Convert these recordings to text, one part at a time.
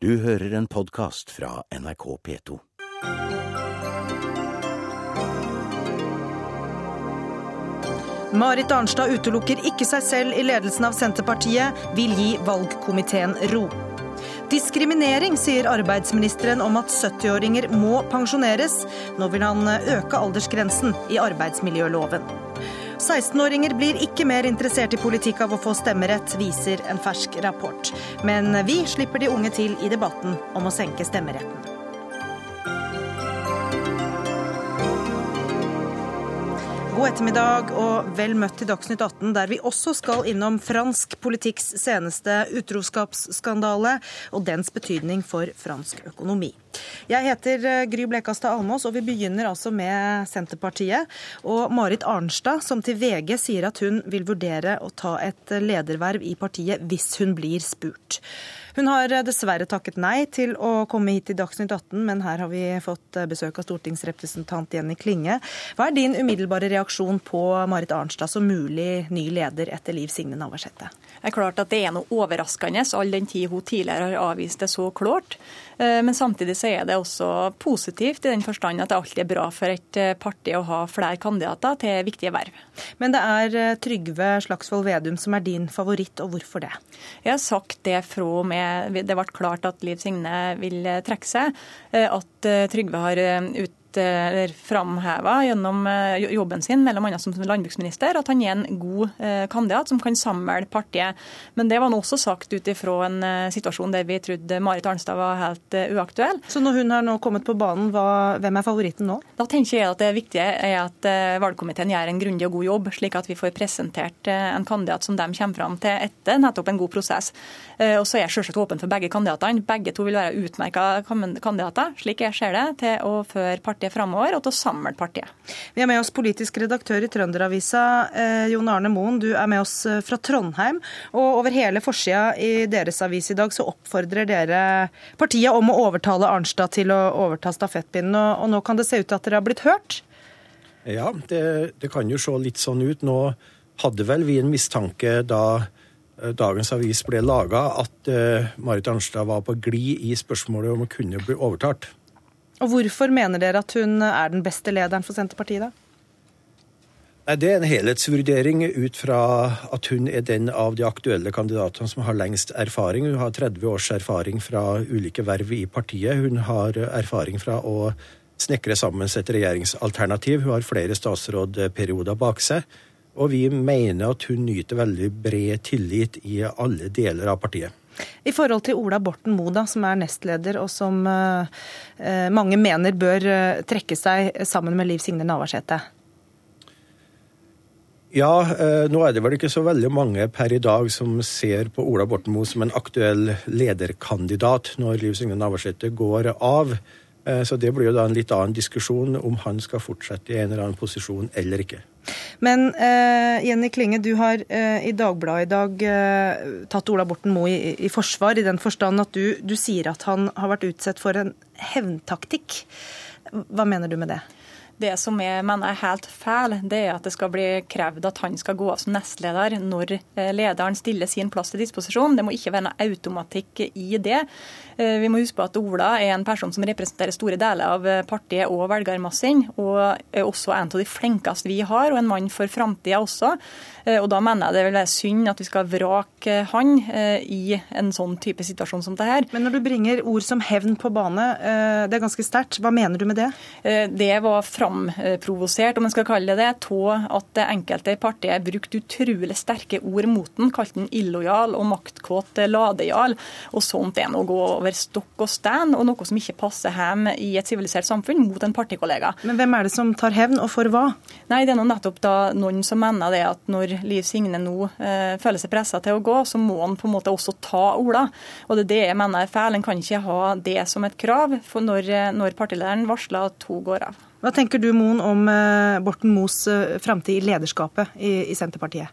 Du hører en podkast fra NRK P2. Marit Arnstad utelukker ikke seg selv i ledelsen av Senterpartiet, vil gi valgkomiteen ro. Diskriminering, sier arbeidsministeren om at 70-åringer må pensjoneres. Nå vil han øke aldersgrensen i arbeidsmiljøloven. 16-åringer blir ikke mer interessert i politikk av å få stemmerett, viser en fersk rapport. Men vi slipper de unge til i debatten om å senke stemmeretten. God ettermiddag og vel møtt til Dagsnytt 18, der vi også skal innom fransk politikks seneste utroskapsskandale og dens betydning for fransk økonomi. Jeg heter eh, Gry Blekastad Almås, og vi begynner altså med Senterpartiet. Og Marit Arnstad, som til VG sier at hun vil vurdere å ta et lederverv i partiet hvis hun blir spurt. Hun har eh, dessverre takket nei til å komme hit til Dagsnytt 18, men her har vi fått eh, besøk av stortingsrepresentant Jenny Klinge. Hva er din umiddelbare reaksjon på Marit Arnstad som mulig ny leder etter Liv Signe Navarsete? Det er klart at det er noe overraskende, all den tid hun tidligere har avvist det så klart. Men samtidig så er det også positivt i den forstand at det alltid er bra for et parti å ha flere kandidater til viktige verv. Men det er Trygve Slagsvold Vedum som er din favoritt, og hvorfor det? Jeg har sagt det fra og med det ble klart at Liv Signe vil trekke seg, at Trygve har ut framheva gjennom jobben sin, annet som landbruksminister, at han er en god kandidat som kan samle partiet. Men det var nå også sagt ut ifra en situasjon der vi trodde Marit Arnstad var helt uaktuell. Så når hun har nå kommet på banen, hvem er favoritten nå? Da tenker jeg at det viktige er at valgkomiteen gjør en grundig og god jobb, slik at vi får presentert en kandidat som de kommer fram til etter nettopp en god prosess. Og så er jeg selvsagt åpen for begge kandidatene. Begge to vil være utmerka kandidater, slik jeg ser det, til å føre partiet framover og til å samle partiet. Vi er med oss politisk redaktør i Trønderavisa, eh, Jon Arne Moen. Du er med oss fra Trondheim. Og over hele forsida i deres avis i dag så oppfordrer dere partiet om å overtale Arnstad til å overta stafettpinnen. Og, og nå kan det se ut til at dere har blitt hørt? Ja, det, det kan jo se litt sånn ut. Nå hadde vel vi en mistanke da dagens avis ble laga, at uh, Marit Arnstad var på glid i spørsmålet om å kunne bli overtalt. Og Hvorfor mener dere at hun er den beste lederen for Senterpartiet, da? Det er en helhetsvurdering ut fra at hun er den av de aktuelle kandidatene som har lengst erfaring. Hun har 30 års erfaring fra ulike verv i partiet. Hun har erfaring fra å snekre sammen et regjeringsalternativ. Hun har flere statsrådperioder bak seg. Og vi mener at hun nyter veldig bred tillit i alle deler av partiet. I forhold til Ola Borten Moe, da, som er nestleder, og som eh, mange mener bør eh, trekke seg sammen med Liv Signe Navarsete? Ja, eh, nå er det vel ikke så veldig mange per i dag som ser på Ola Borten Moe som en aktuell lederkandidat når Liv Signe Navarsete går av. Så det blir jo da en litt annen diskusjon om han skal fortsette i en eller annen posisjon eller ikke. Men uh, Jenny Klinge, du har uh, i Dagbladet i dag uh, tatt Ola Borten Moe i, i, forsvar, i den forstand at du, du sier at han har vært utsatt for en hevntaktikk. Hva mener du med det? Det som jeg mener er helt feil, det er at det skal bli krevd at han skal gå av som nestleder når lederen stiller sin plass til disposisjon. Det må ikke være noe automatikk i det. Vi må huske på at Ola er en person som representerer store deler av partiet og velgermassen, og er også en av de flinkeste vi har, og en mann for framtida også. Og Da mener jeg det vil være synd at vi skal vrake han i en sånn type situasjon som det her. Men når du bringer ord som hevn på bane, det er ganske sterkt. Hva mener du med det? Det var framprovosert, om en skal kalle det det, av at enkelte i partiet brukte utrolig sterke ord mot den, kalte den illojal og maktkåt ladejarl. Og sånt er noe å gå over stokk og stein, og noe som ikke passer hjem i et sivilisert samfunn mot en partikollega. Men hvem er det som tar hevn, og for hva? Nei, Det er noe nettopp da noen som mener det at når Liv Signe nå eh, føler seg pressa til å gå, så må han på en måte også ta Ola. Og det er det jeg mener er feil. En kan ikke ha det som et krav for når, når partilederen varsler at hun går av. Hva tenker du, Moen, om eh, Borten Moes eh, framtid i lederskapet i, i Senterpartiet?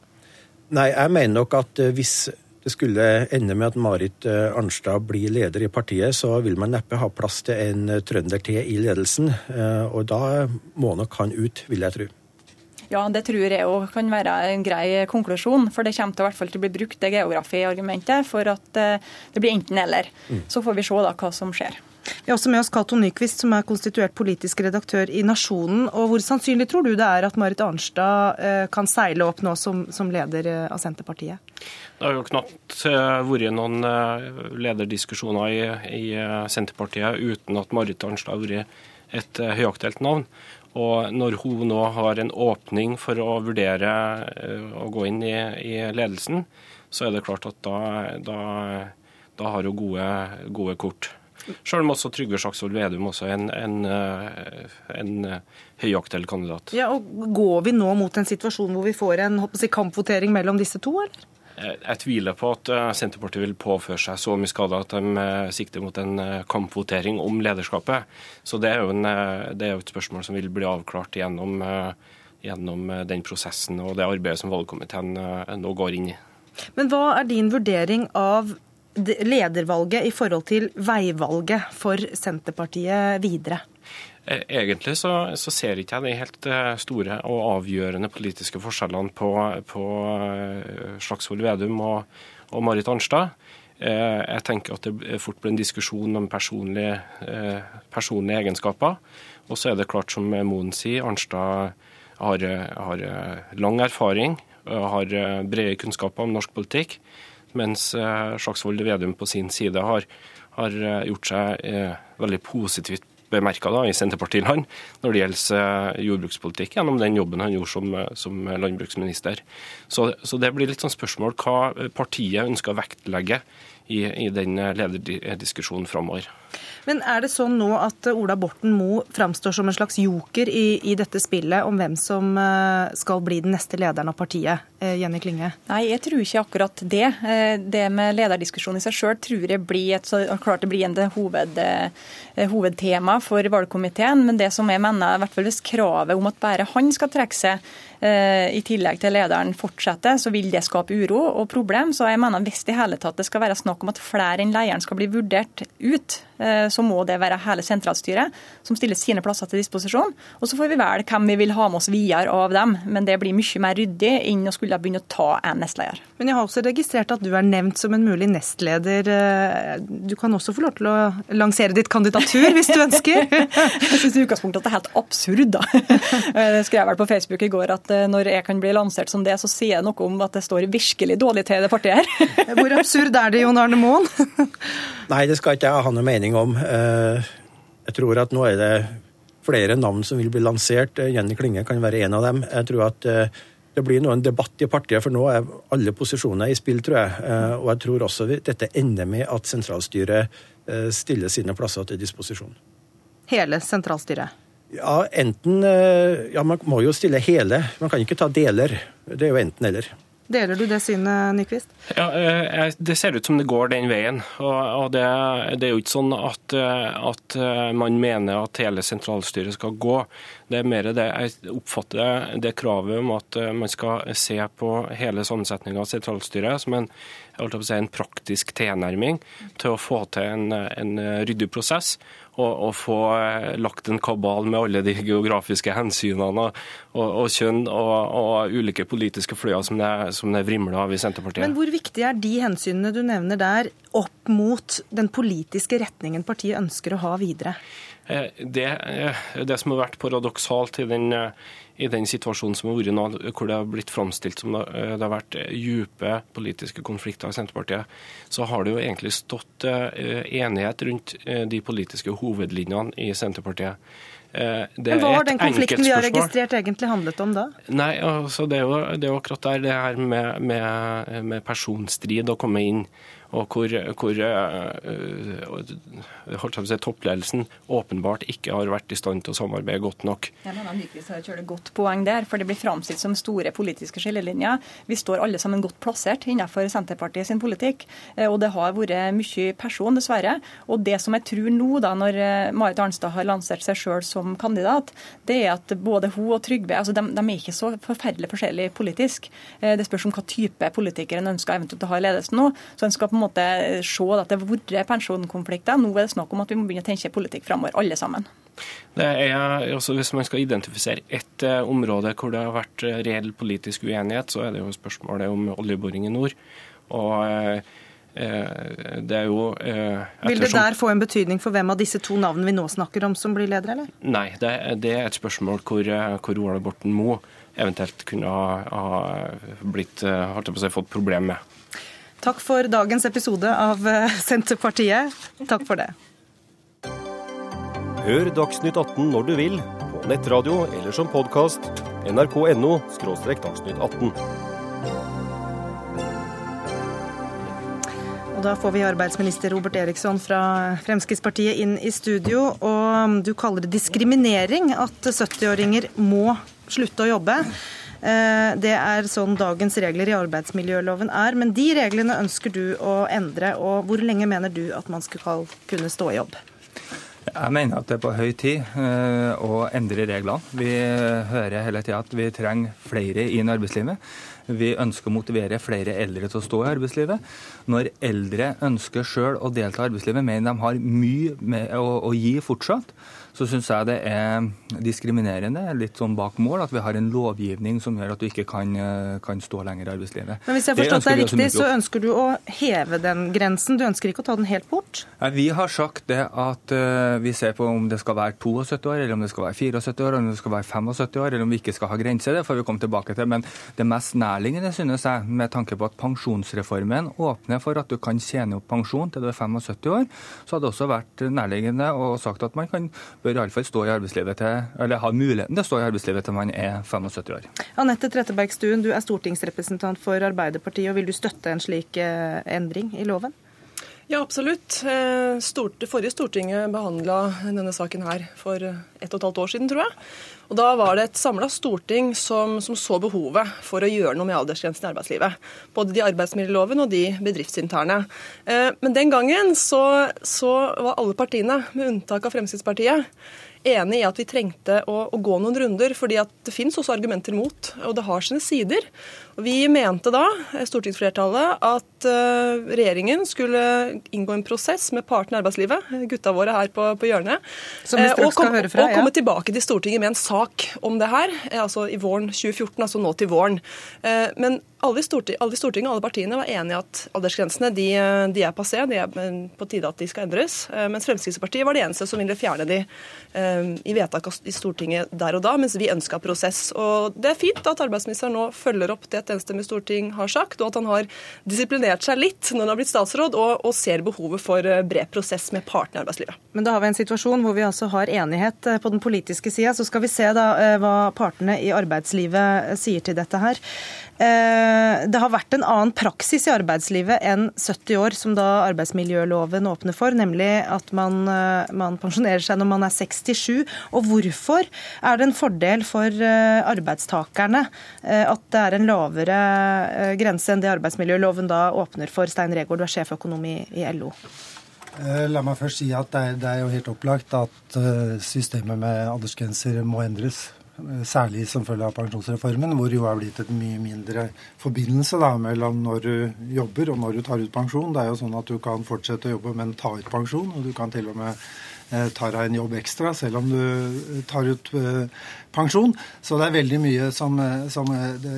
Nei, jeg mener nok at eh, hvis det skulle ende med at Marit Arnstad blir leder i partiet, så vil man neppe ha plass til en trønder til i ledelsen. Og da må nok han ut, vil jeg tro. Ja, det tror jeg òg kan være en grei konklusjon. For det kommer til, hvert fall til å bli brukt det geografi-argumentet for at det blir enten-eller. Mm. Så får vi se da hva som skjer. Vi har også med oss Cato Nyquist, som er konstituert politisk redaktør i Nasjonen. Og Hvor sannsynlig tror du det er at Marit Arnstad eh, kan seile opp nå som, som leder eh, av Senterpartiet? Det har jo knapt eh, vært noen lederdiskusjoner i, i Senterpartiet uten at Marit Arnstad har vært et høyaktuelt navn. Og når hun nå har en åpning for å vurdere å gå inn i, i ledelsen, så er det klart at da, da, da har hun gode, gode kort. Selv om også Trygve Slagsvold Vedum også er en, en, eh, en eh, høyaktuell kandidat. Ja, og Går vi nå mot en situasjon hvor vi får en si, kampvotering mellom disse to, eller? Jeg tviler på at eh, Senterpartiet vil påføre seg så mye skade at de sikter mot en kampvotering om lederskapet. Så det er jo, en, det er jo et spørsmål som vil bli avklart gjennom, gjennom den prosessen og det arbeidet som valgkomiteen nå går inn i. Men hva er din vurdering av ledervalget i forhold til veivalget for Senterpartiet videre? Eh, egentlig så, så ser ikke jeg de helt eh, store og avgjørende politiske forskjellene på, på eh, Slagsvold Vedum og, og, Marit Arnstad. Jeg tenker at det fort blir en diskusjon om personlige, personlige egenskaper. Og så er det klart, som Moen sier, Arnstad har, har lang erfaring, har brede kunnskaper om norsk politikk mens eh, Slagsvold Vedum på sin side har, har eh, gjort seg eh, veldig positivt bemerka i Senterpartiland når det gjelder jordbrukspolitikk, gjennom den jobben han gjorde som, som landbruksminister. Så, så, det blir litt sånn spørsmål hva partiet ønsker å vektlegge i, i den lederdiskusjonen framover. Men er det sånn nå at Ola Borten Moe framstår som en slags joker i, i, dette spillet om hvem som eh, skal bli den neste lederen av partiet? Eh, Jenny Klinge? Nei, jeg tror ikke akkurat det. Eh, det med lederdiskusjon i seg sjøl tror jeg blir et, klart det blir en hoved, hovedtema for valgkomiteen. Men det som jeg mener, i hvert fall hvis kravet om at bare han skal trekke seg i tillegg til lederen fortsetter, så vil det skape uro og problem. Så jeg mener hvis det i hele tatt det skal være snakk om at flere enn lederen skal bli vurdert ut, Eh, så må det være hele sentralstyret som stiller sine plasser til disposisjon. Og så får vi velge hvem vi vil ha med oss videre av dem. Men det blir mye mer ryddig enn å skulle begynne å ta en nestleder. Men jeg har også registrert at du er nevnt som en mulig nestleder. Eh, du kan også få lov til å lansere ditt kandidatur hvis du ønsker. jeg syns i utgangspunktet at det er helt absurd, da. Det skrev vel på Facebook i går at eh, når jeg kan bli lansert som det, så sier jeg noe om at det står virkelig dårlig til det partiet her. Hvor absurd er det, Jon Arne Moen? Nei, det skal ikke jeg ha noe mening om. Eh, jeg tror at nå er det flere navn som vil bli lansert. Eh, Jenny Klinge kan være en av dem. Jeg tror at eh, det blir nå en debatt i partiet, for nå er alle posisjoner i spill, tror jeg. Og jeg tror også dette ender med at sentralstyret stiller sine plasser til disposisjon. Hele sentralstyret? Ja, enten Ja, man må jo stille hele. Man kan ikke ta deler. Det er jo enten-eller. Deler du det synet, Nyquist? Ja, eh, Det ser ut som det går den veien. og Det, det er jo ikke sånn at, eh, at, eh, man mener at hele sentralstyret skal gå. Det er mer det jeg oppfatter det kravet om at man skal se på hele sammensetninga av sentralstyret som en, si, en praktisk tilnærming til å få til en, en ryddig prosess og, å, få eh, lagt en kabal med alle de geografiske hensynene og, og kjønn og, og, ulike politiske fløyer som det, som det vrimler av i Senterpartiet. Men hvor viktig er de hensynene du nevner der, opp mot den politiske retningen partiet ønsker å ha videre? Eh, det, eh, det som har vært paradoksalt i den i den situasjonen som har vært nå, hvor det har blitt framstilt som det har vært dype politiske konflikter i Senterpartiet, så har det jo egentlig stått eh, enighet rundt eh, de politiske hovedlinjene i Senterpartiet. Eh, det Men Hva har den konflikten vi har registrert egentlig handlet om da? Nei, altså Det er jo, det er akkurat der det her med, med, med personstrid å komme inn og hvor, hvor uh, si, toppledelsen åpenbart ikke har vært i stand til å samarbeide godt nok. Jeg mener Nyquist har et godt poeng der, for det blir framstilt som store politiske skillelinjer. Vi står alle sammen godt plassert innenfor Senterpartiet sin politikk, eh, og det har vært mye person, dessverre. Og det som jeg tror nå, da, når Marit Arnstad har lansert seg sjøl som kandidat, det er at både hun og Trygve altså de, de er ikke så forferdelig forskjellige politisk. Det spørs om hva type politikere en ønsker eventuelt å ha i ledelsen nå. så en skal på en måte se at det har vært pensjonkonflikter. Nå er det snakk om at vi må begynne å tenke politikk framover, alle sammen. Det er, altså Hvis man skal identifisere ett eh, område hvor det har vært eh, reell politisk uenighet, så er det jo spørsmålet om oljeboring i nord. Og eh, det er jo Vil det der få en betydning for hvem av disse to navnene vi nå snakker om, som blir leder, eller? Nei, det, det er et spørsmål hvor, hvor Ola Borten Moe eventuelt kunne ha, ha blitt, holdt jeg på å si, fått problem med. Takk for dagens episode av Senterpartiet. Takk for det. Hør Dagsnytt 18 når du vil, på nettradio eller som podkast. nrk.no – dagsnytt 18. Og Da får vi arbeidsminister Robert Eriksson fra Fremskrittspartiet inn i studio. og Du kaller det diskriminering at 70-åringer må slutte å jobbe. Eh, det er sånn dagens regler i arbeidsmiljøloven er, men de reglene ønsker du å endre. og Hvor lenge mener du at man skal kunne stå i jobb? Jeg mener at det er på høy tid eh, å endre reglene. Vi hører hele tida at vi trenger flere inn i arbeidslivet. Vi ønsker å motivere flere eldre til å stå i arbeidslivet. Når eldre ønsker sjøl å delta i arbeidslivet, mener de har mye å, å gi fortsatt, så syns jeg det er diskriminerende, litt sånn bak mål, at vi har en lovgivning som gjør at du ikke kan, eh, kan stå lenger i arbeidslivet. Men hvis jeg har forstått deg riktig, så ønsker du å heve den grensen? Du ønsker ikke å ta den helt bort? Ja, vi har sagt det at uh, vi ser på om det skal være 72 år, eller om det skal være 74 år, eller om det skal være 75 år, eller om vi ikke skal ha grense. Det får vi komme tilbake til. Men det mest nærliggende, synes jeg, med tanke på at pensjonsreformen åpner for at du kan tjene opp pensjon til du er 75 år, så hadde det også vært nærliggende og sagt at man kan bør iallfall stå i arbeidslivet til, eller ha muligheten til å stå i arbeidslivet til man er 75 år. Anette Trettebergstuen, du er stortingsrepresentant for Arbeiderpartiet. og Vil du støtte en slik eh, endring i loven? Ja, absolutt. Eh, stort, forrige Stortinget behandla denne saken her for ett og et halvt år siden, tror jeg. Og Da var det et samla storting som, som, så behovet for å gjøre noe med aldersgrensen i arbeidslivet. Både de arbeidsmiljøloven og de bedriftsinterne. Eh, men den gangen så, så var alle partiene, med unntak av Fremskrittspartiet, enig i at vi trengte å, å, gå noen runder, fordi at det finnes også argumenter mot, og det har sine sider. Vi mente da, stortingsflertallet, at uh, regjeringen skulle inngå en prosess med partene i arbeidslivet, gutta våre her på, på hjørnet, uh, og, kom, fra, og, komme tilbake til Stortinget med en sak om det her, eh, altså i våren 2014, altså nå til våren. Men alle i, Stortinget, alle Stortinget, alle partiene var enige at aldersgrensene de, de er passé, de er på tide at de skal endres. Mens Fremskrittspartiet var det eneste som ville fjerne de i vedtak i Stortinget der og da, mens vi ønska prosess. Og Det er fint at arbeidsministeren nå følger opp det et enstemmig storting har sagt, og at han har disiplinert seg litt når han har blitt statsråd, og, og ser behovet for eh, bred prosess med partene i arbeidslivet. Men da har vi en situasjon hvor vi altså har enighet eh, på den politiske sida. Så skal vi se da eh, hva partene i arbeidslivet sier til dette her. Det har vært en annen praksis i arbeidslivet enn 70 år, som da arbeidsmiljøloven åpner for, nemlig at man, man pensjonerer seg når man er 67. Og hvorfor er det en fordel for arbeidstakerne at det er en lavere eh, grense enn det arbeidsmiljøloven da åpner for. Stein Regaard, du er sjeføkonom i, i LO. Eh, la meg først si at det er, det er jo helt opplagt at eh, systemet med aldersgrenser må endres. Særlig som følge av pensjonsreformen, hvor det jo er blitt et mye mindre forbindelse da, mellom når du jobber og når du tar ut pensjon. Det er jo sånn at du kan fortsette å jobbe, men ta ut pensjon. Og du kan til og med tar deg en jobb ekstra selv om du eh, tar ut eh, pensjon. Så det er veldig mye som, som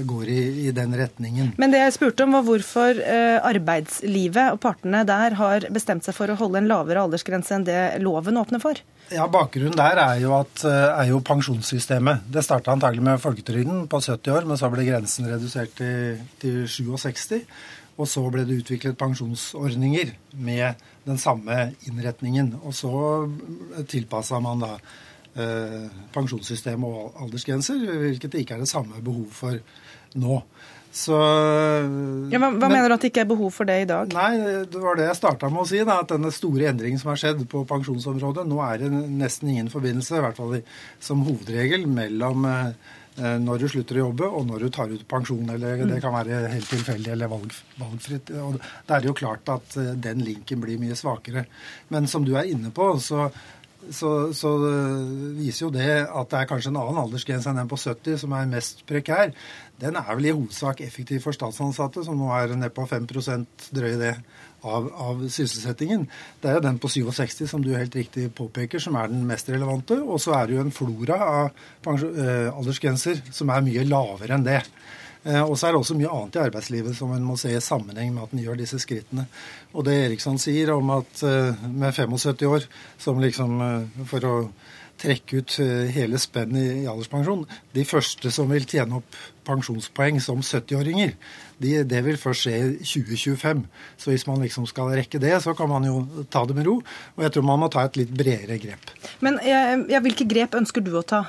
går i, i, den retningen. Men det jeg spurte om var hvorfor arbeidslivet og partene der har bestemt seg for å holde en lavere aldersgrense enn det loven åpner for? Ja, Bakgrunnen der er jo, at, er jo pensjonssystemet. Det starta antagelig med folketrygden på 70 år, men så ble grensen redusert til, til 67. Og så ble det utviklet pensjonsordninger med den samme innretningen. Og så tilpassa man da eh, pensjonssystem og aldersgrenser, hvilket det ikke er det samme behov for nå. Så, ja, hva, hva men, mener du at det ikke er behov for det i dag? Nei, Det var det jeg starta med å si. Da, at denne store endringen som har skjedd på pensjonsområdet, nå er det nesten ingen forbindelse, i hvert fall som hovedregel, mellom eh, Eh, når du slutter å jobbe, og når du tar ut pensjon. eller Det kan være helt tilfeldig eller valg, valgfritt. Og Da er det jo klart at eh, den linken blir mye svakere. Men som du er inne på, så så, så viser jo det at det er kanskje en annen aldersgrense enn den på 70 som er mest prekær. Den er vel i hovedsak effektiv for statsansatte, som nå er nede på 5 drøye det av, av, sysselsettingen. Det er jo den på 67 som du helt riktig påpeker, som er den mest relevante. Og så er det jo en flora av eh, aldersgrenser som er mye lavere enn det. Eh, og så er det også mye annet i arbeidslivet som en må se i sammenheng med at en gjør disse skrittene. Og det Eriksson sier om at eh, med 75 år som liksom for å trekke ut hele spennet i alderspensjon. De første som vil tjene opp pensjonspoeng som 70-åringer, de, det vil først skje i 2025. Så hvis man liksom skal rekke det, så kan man jo ta det med ro. Og jeg tror man må ta et litt bredere grep. Men ja, hvilke grep ønsker du å ta?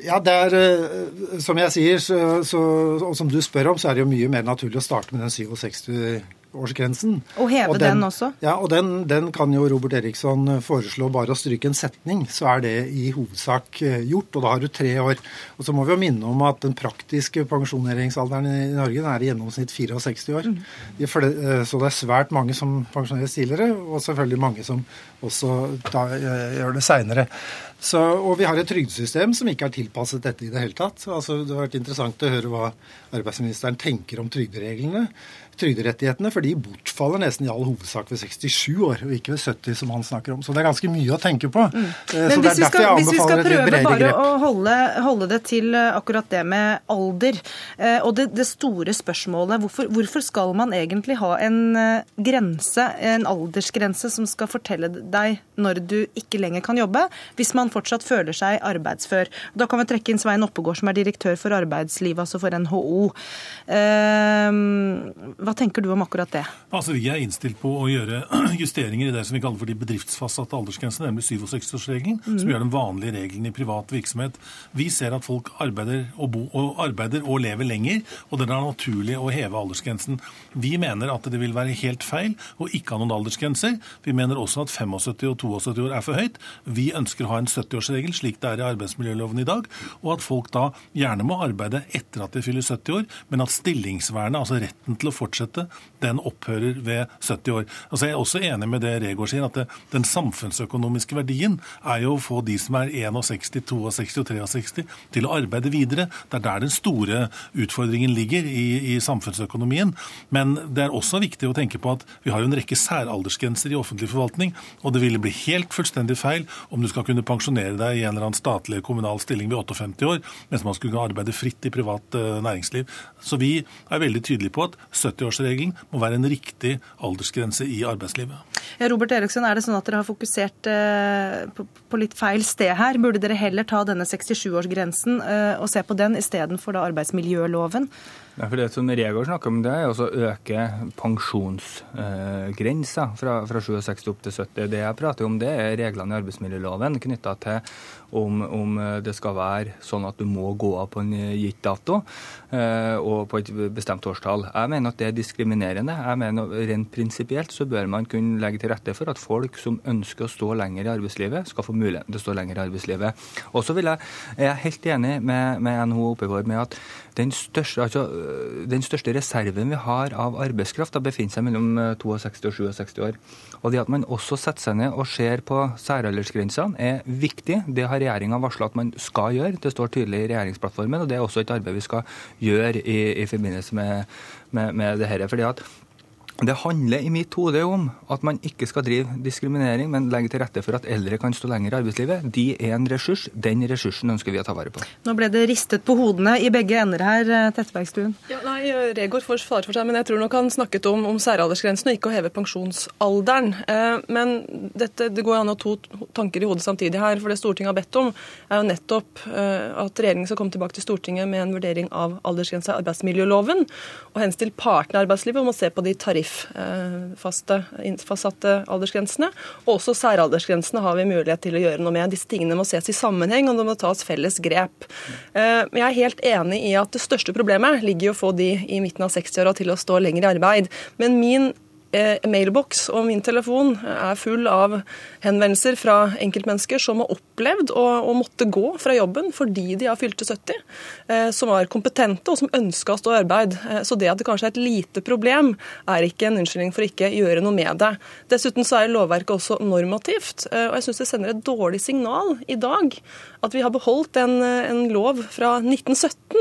Ja, det er, eh, Som jeg sier, så, så, og som du spør om, så er det jo mye mer naturlig å starte med den 67 årsgrensen. Og heve og den, den, også? Ja, og den, den, kan jo Robert Eriksson foreslå bare å stryke en setning, så er det i hovedsak eh, gjort. Og da har du tre år. Og så må vi jo minne om at den praktiske pensjoneringsalderen i Norge er i gjennomsnitt 64 år. Mm. Eh, så det er svært mange som pensjoneres tidligere, og selvfølgelig mange som også da, eh, gjør det seinere. Og vi har et trygdesystem som ikke er tilpasset dette i det hele tatt. Altså, det har vært interessant å høre hva arbeidsministeren tenker om trygdereglene trygderettighetene, for de bortfaller nesten i all hovedsak ved 67 år, og ikke ved 70, som han snakker om. Så det er ganske mye å tenke på. Mm. Eh, Men hvis vi, skal, hvis vi, skal, prøve bare å holde, holde, det til eh, akkurat det med alder, eh, og det, det store spørsmålet hvorfor, hvorfor, skal man egentlig ha en grense, en aldersgrense som skal fortelle deg når du ikke lenger kan jobbe, hvis man fortsatt føler seg arbeidsfør? Da kan vi trekke inn Svein Oppegård, som er direktør for arbeidslivet, altså for NHO. Hva hva tenker du om akkurat det? Altså, Vi er innstilt på å gjøre justeringer i det som vi kaller for de bedriftsfastsatte aldersgrensene, nemlig 67-årsregelen, mm. som gjør den vanlige regelen i privat virksomhet. Vi ser at folk arbeider og, bo, og arbeider og lever lenger, og det er naturlig å heve aldersgrensen. Vi mener at det vil være helt feil å ikke ha noen aldersgrenser. Vi mener også at 75 og 72 år er for høyt. Vi ønsker å ha en 70-årsregel, slik det er i arbeidsmiljøloven i dag, og at folk da gjerne må arbeide etter at de fyller 70 år, men at stillingsvernet, altså retten til å fortsette fortsette, den opphører ved 70 år. Altså jeg er også enig med det Regård sier, at det, den samfunnsøkonomiske verdien er jo å få de som er 61, 62 og 63 til å arbeide videre. Det er der den store utfordringen ligger i, i samfunnsøkonomien. Men det er også viktig å tenke på at vi har jo en rekke særaldersgrenser i offentlig forvaltning, og det ville bli helt fullstendig feil om du skal kunne pensjonere deg i en eller annen statlig kommunal stilling ved 58 år, mens man skulle arbeide fritt i privat uh, næringsliv. Så vi er veldig tydelige på at 70 år 60-årsregelen må være en riktig aldersgrense i arbeidslivet. Ja, Robert Eriksson, er det sånn at dere har fokusert eh, på, på, litt feil sted her? Burde dere heller ta denne 67-årsgrensen eh, og se på den istedenfor arbeidsmiljøloven? Ja, for Det som Regård snakker om, det er å øke pensjonsgrensa eh, fra, fra 67 opp til 70. Det jeg prater om, det er reglene i arbeidsmiljøloven knytta til om, om, det skal være sånn at du må gå av på en gitt dato eh, og på et bestemt årstall. Jeg mener at det er diskriminerende. Jeg mener Rent prinsipielt så bør man kunne legge til rette for at folk som ønsker å stå lenger i arbeidslivet, skal få muligheten til å stå lenger i arbeidslivet. Og så er jeg, helt enig med, med NHO Oppegård med at den største, altså, den største reserven vi har av arbeidskraft, da befinner seg mellom 62 og 67 år. Og det at man også setter seg ned og ser på særaldersgrensene, er viktig. Det har regjeringa varsla at man skal gjøre. Det står tydelig i regjeringsplattformen, og det er også et arbeid vi skal gjøre i, i forbindelse med, med, med det dette. Fordi at det handler i mitt hode om at man ikke skal drive diskriminering, men legge til rette for at eldre kan stå lenger i arbeidslivet. De er en ressurs. Den ressursen ønsker vi å ta vare på. Nå ble det ristet på hodene i begge ender her, eh, Tettebergstuen. Ja, nei, Regård får svare for seg, men jeg tror nok han snakket om, om særaldersgrensen og ikke å heve pensjonsalderen. Eh, men dette, det går an å ha to tanker i hodet samtidig her. For det Stortinget har bedt om, er jo nettopp eh, at regjeringen skal komme tilbake til Stortinget med en vurdering av aldersgrensa i arbeidsmiljøloven, og henstille partene i arbeidslivet om å se på de tariffene tariffastsatte aldersgrensene. Også særaldersgrensene har vi mulighet til å gjøre noe med. Disse tingene må ses i sammenheng, og det må tas felles grep. Eh, jeg er helt enig i at det største problemet ligger i å få de i midten av 60-åra til å stå lenger i arbeid. Men min eh, mailboks og min telefon er full av henvendelser fra enkeltmennesker som har opplevd å, å måtte gå fra jobben fordi de har fylte 70, eh, som var kompetente og som ønska å stå i arbeid. Eh, så det at det kanskje er et lite problem, er ikke en unnskyldning for ikke gjøre noe med det. Dessuten så er lovverket også normativt, eh, og jeg syns det sender et dårlig signal i dag at vi har beholdt en, en lov fra 1917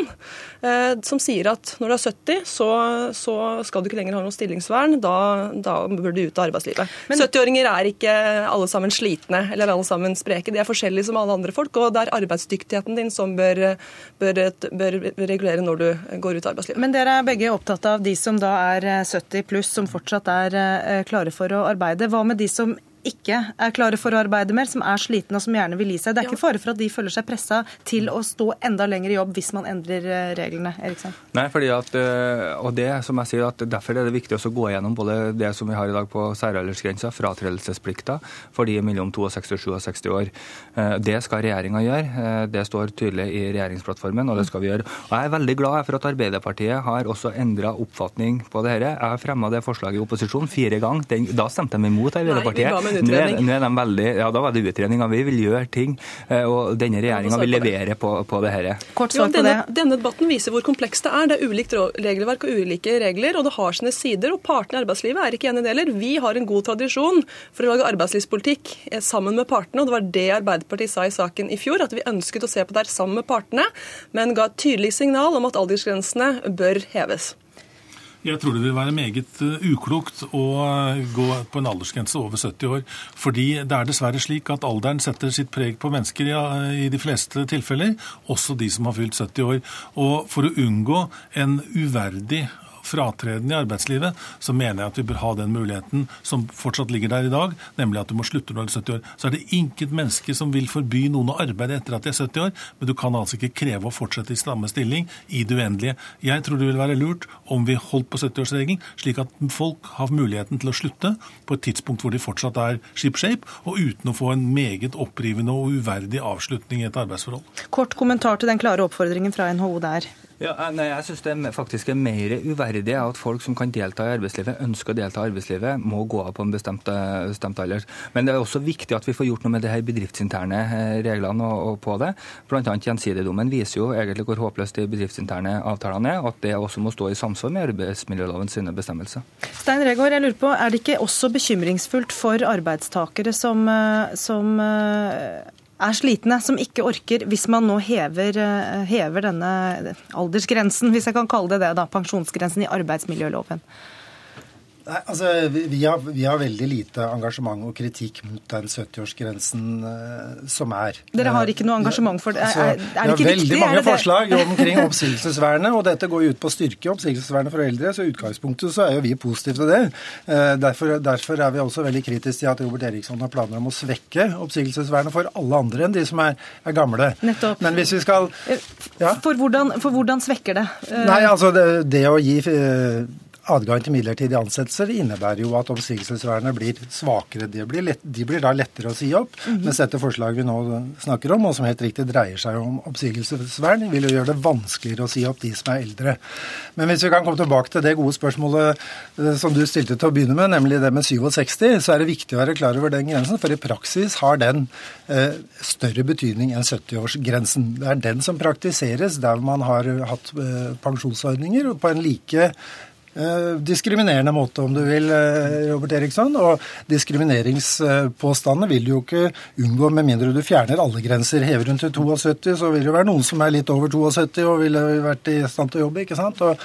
eh, som sier at når du er 70, så, så skal du ikke lenger ha noe stillingsvern. Da, da bør du ut av arbeidslivet. 70-åringer er ikke alle sammen slitne eller alle sammen spreke. De er forskjellige som alle andre folk, og det er arbeidsdyktigheten din som bør, bør, bør regulere når du går ut av arbeidslivet. Men dere er begge opptatt av de som da er 70 pluss, som fortsatt er eh, klare for å arbeide. Hva med de som ikke er klare for å arbeide mer, som er slitne og som gjerne vil gi seg. Det er ikke fare for at de føler seg pressa til å stå enda lenger i jobb hvis man endrer eh, reglene? Eriksen? Nei, fordi at, eh, og det som jeg sier, at derfor er det viktig å gå gjennom både det som vi har i dag på særaldersgrensa, fratredelsesplikta for de mellom 62 og 67 år. Eh, det skal regjeringa gjøre. Det står tydelig i regjeringsplattformen, og det skal vi gjøre. Og Jeg er veldig glad for at Arbeiderpartiet har også endra oppfatning på det dette. Jeg har fremma det forslaget i opposisjon fire ganger. Da stemte de imot Arbeiderpartiet. Nei, en utredning. Nå er, de veldig, ja, da var det utredninga. Vi vil gjøre ting, eh, og denne regjeringa vil levere på, på det dette. Kort svar på det. Denne debatten viser hvor komplekst det er. Det er ulikt regelverk og ulike regler, og det har sine sider. og Partene i arbeidslivet er ikke enige deler. Vi har en god tradisjon for å lage arbeidslivspolitikk eh, sammen med partene, og det var det Arbeiderpartiet sa i saken i fjor, at vi ønsket å se på det her sammen med partene, men ga et tydelig signal om at aldersgrensene bør heves. Jeg tror det vil være meget eh, uklokt å eh, gå på en aldersgrense over 70 år. Fordi det er dessverre slik at alderen setter sitt preg på mennesker i de fleste tilfeller, også de som har fylt 70 år. Og for å unngå en uverdig fratreden i arbeidslivet, så mener jeg at vi bør ha den muligheten som fortsatt ligger der i dag, nemlig at du må slutte når du er 70 år. Så er det intet menneske som vil forby noen å arbeide etter at de er 70 år, men du kan altså ikke kreve å fortsette i samme stilling i det uendelige. Jeg tror det vil være lurt om vi holdt på 70-årsregelen, slik at folk har muligheten til å slutte på et tidspunkt hvor de fortsatt er ship-shape, og uten å få en meget opprivende og uverdig avslutning i et arbeidsforhold. Kort kommentar til den klare oppfordringen fra NHO der. Ja, nei, jeg syns det faktisk er mer uverdig at folk som kan delta i arbeidslivet, ønsker å delta i arbeidslivet, må gå av på en bestemt, bestemt alder. Men det er også viktig at vi får gjort noe med de her bedriftsinterne eh, reglene og, og på det. Bl.a. gjensidigdommen viser jo egentlig hvor håpløst de bedriftsinterne avtalene er, og at det også må stå i samsvar med arbeidsmiljøloven sine bestemmelser. Stein Regård, jeg lurer på, er det ikke også bekymringsfullt for arbeidstakere som, eh, som eh, er slitne, som ikke orker, hvis man nå hever, eh, hever denne aldersgrensen, hvis jeg kan kalle det det, da, pensjonsgrensen i arbeidsmiljøloven? Nei, altså, vi har, vi, har, veldig lite engasjement og kritikk mot den 70-årsgrensen uh, som er. Dere har ikke noe engasjement for det? Altså, er, er, det ikke viktig? Vi har veldig mange forslag omkring oppsigelsesvernet, og dette går jo ut på å styrke oppsigelsesvernet for eldre. Så i utgangspunktet så er jo vi positive til det. Uh, derfor, derfor, er vi også veldig kritiske til at Robert Eriksson har planer om å svekke oppsigelsesvernet for alle andre enn de som er, er gamle. Nettopp. Men hvis vi skal eh, ja? for, hvordan, for, hvordan, svekker det? Uh, Nei, altså det, det å gi adgang til midlertidige ansettelser innebærer jo at oppsigelsesvernet blir svakere. De blir, lett, de blir, da lettere å si opp. Mm -hmm. Mens dette forslaget vi nå snakker om, og som helt riktig dreier seg om oppsigelsesvern, vil jo gjøre det vanskeligere å si opp de som er eldre. Men hvis vi kan komme tilbake til det gode spørsmålet eh, som du stilte til å begynne med, nemlig det med 67, så er det viktig å være klar over den grensen. For i praksis har den eh, større betydning enn 70-årsgrensen. Det er den som praktiseres der man har hatt eh, pensjonsordninger på en like diskriminerende måte, om du vil, eh, Robert Eriksson. Og diskrimineringspåstandene vil du jo ikke unngå med mindre du fjerner alle grenser. Hever hun til 72, så vil det være noen som er litt over 72 og ville vært i stand til å jobbe, ikke sant. Og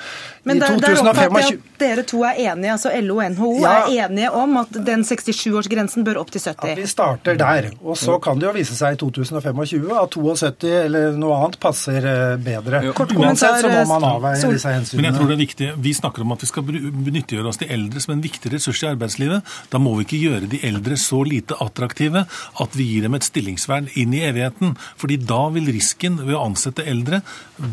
Men der, der oppfatter jeg at dere to er enige, altså LO og NHO ja, er enige om at den 67-årsgrensen bør opp til 70? At vi starter der. Og så kan det jo vise seg i 2025 at 72 eller noe annet passer eh, bedre. Uansett så må man avveie disse hensynene. Men jeg tror det er viktig, Vi snakker om at vi skal benyttiggjøre oss de eldre som en viktig ressurs i arbeidslivet, da må vi ikke gjøre de eldre så lite attraktive at vi gir dem et stillingsvern inn i evigheten. Fordi da vil risken ved å ansette eldre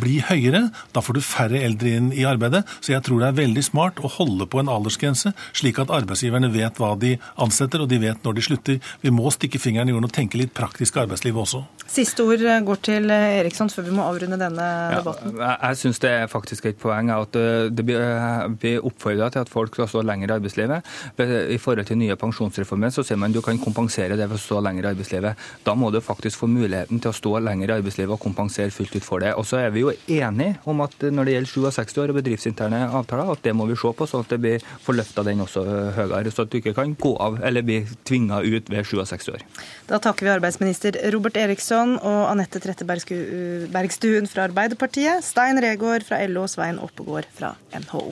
bli høyere. Da får du færre eldre inn i arbeidet. Så jeg tror det er veldig smart å holde på en aldersgrense, slik at arbeidsgiverne vet hva de ansetter, og de vet når de slutter. Vi må stikke fingeren i jorden og tenke litt praktisk arbeidsliv også. Siste ord går til Eriksson før vi må avrunde denne debatten. Ja, jeg syns det er faktisk et poeng at det blir vi oppfordrer til at folk skal stå lenger i arbeidslivet. I forhold til nye pensjonsreformer så sier man du kan kompensere det ved å stå lenger i arbeidslivet. Da må du faktisk få muligheten til å stå lenger i arbeidslivet og kompensere fullt ut for det. Og så er vi jo enige om at når det gjelder 67 år og bedriftsinterne avtaler, at det må vi se på, sånn at det blir får løfta den også høyere. Så at du ikke kan gå av eller bli tvinga ut ved 67 år. Da takker vi arbeidsminister Robert Eriksson og Anette Trettebergstuen fra Arbeiderpartiet, Stein Regaard fra LO og Svein Oppegård fra NHO.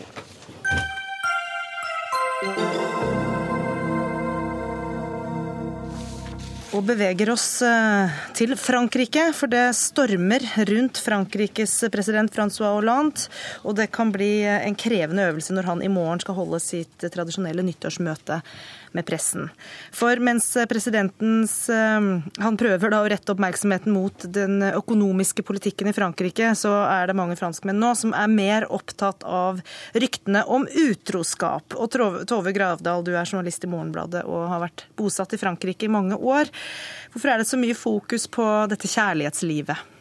Og beveger oss eh, til Frankrike, for det stormer rundt Frankrikes president Francois Hollande. Og det kan bli eh, en krevende øvelse når han i morgen skal holde sitt tradisjonelle nyttårsmøte med pressen. For mens presidentens eh, Han prøver da å rette oppmerksomheten mot den økonomiske politikken i Frankrike, så er det mange franskmenn nå som er mer opptatt av ryktene om utroskap. Og Tove Gravdal, du er journalist i Morgenbladet og har vært bosatt i Frankrike i mange år. Hvorfor er det så mye fokus på dette kjærlighetslivet?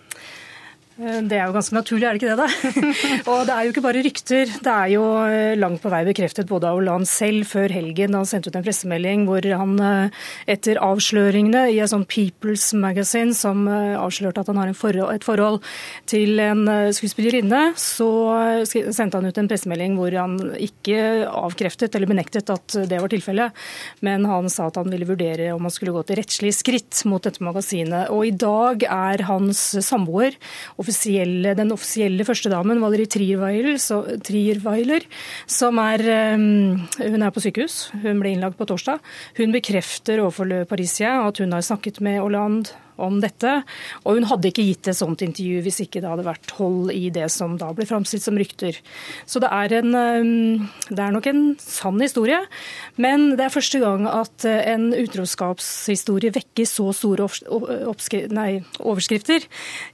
Eh, det er jo ganske naturlig, er det ikke det? da? og det er jo ikke bare rykter. Det er jo eh, langt på vei bekreftet både av Hollande selv før helgen, da han sendte ut en pressemelding hvor han eh, etter avsløringene i et sånn People's Magazine som avslørte at han har forhold, et forhold til en skuespillerinne, så sendte han ut en pressemelding hvor han ikke avkreftet eller benektet at det var tilfellet, men han sa at han ville vurdere om han skulle gå til rettslige skritt mot dette magasinet. Og i dag er hans samboer og offisielle, den offisielle førstedamen, Valerie Trierweiler, som er um, Hun er på sykehus. Hun ble innlagt på torsdag. Hun bekrefter overfor Le Parisien at hun har snakket med Hollande om dette. Og hun hadde ikke gitt et sånt intervju hvis ikke det hadde vært hold i det som da ble framstilt som rykter. Så det er, en, um, det er nok en sann historie, men det er første gang at uh, en utroskapshistorie vekker så store nei, overskrifter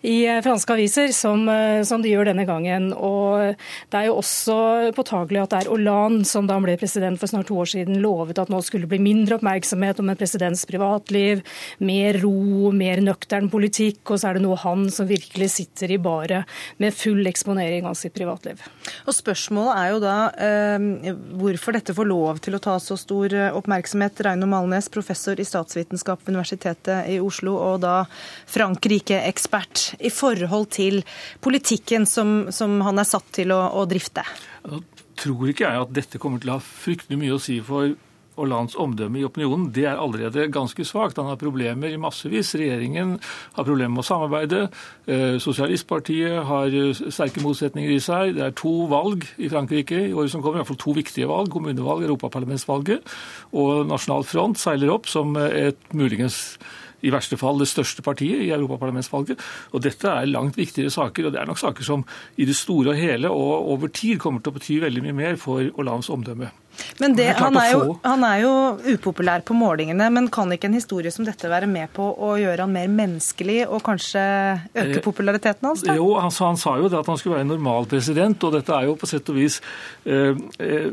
i uh, franske aviser som, uh, som, de gjør denne gangen. Og det er jo også påtagelig at det er Hollande, som da han ble president for snart to år siden, lovet at nå skulle bli mindre oppmerksomhet om en presidents privatliv, mer ro, mer mer nøktern politikk, og så er det noe han som virkelig sitter i baret med full eksponering av sitt privatliv. Og Spørsmålet er jo da eh, hvorfor dette får lov til å ta så stor eh, oppmerksomhet. Reino Malnes, professor i statsvitenskap ved Universitetet i Oslo, og da Frankrike-ekspert i forhold til politikken som, som han er satt til å, å drifte. Jeg tror ikke jeg at dette kommer til å ha fryktelig mye å si for Hollands omdømme i opinionen, det er allerede ganske svakt. Han har problemer i massevis. Regjeringen har problemer med å samarbeide. Eh, Sosialistpartiet har eh, sterke motsetninger i seg. Det er to valg i Frankrike i året som kommer, i hvert fall to viktige valg. Kommunevalg, Europaparlamentsvalget. Og Nasjonal Front seiler opp som et muligens i verste fall det største partiet i europaparlamentsvalget. Og dette er langt viktigere saker, og det er nok saker som i det store og hele og over tid kommer til å bety veldig mye mer for Hollands omdømme. Men det, han, er jo, han, er jo, upopulær på målingene, men kan ikke en historie som dette være med på å gjøre han mer menneskelig og kanskje øke eh, populariteten hans? Da? Jo, han, han, sa jo det at han skulle være en normal president, og dette er jo på sett og vis eh, eh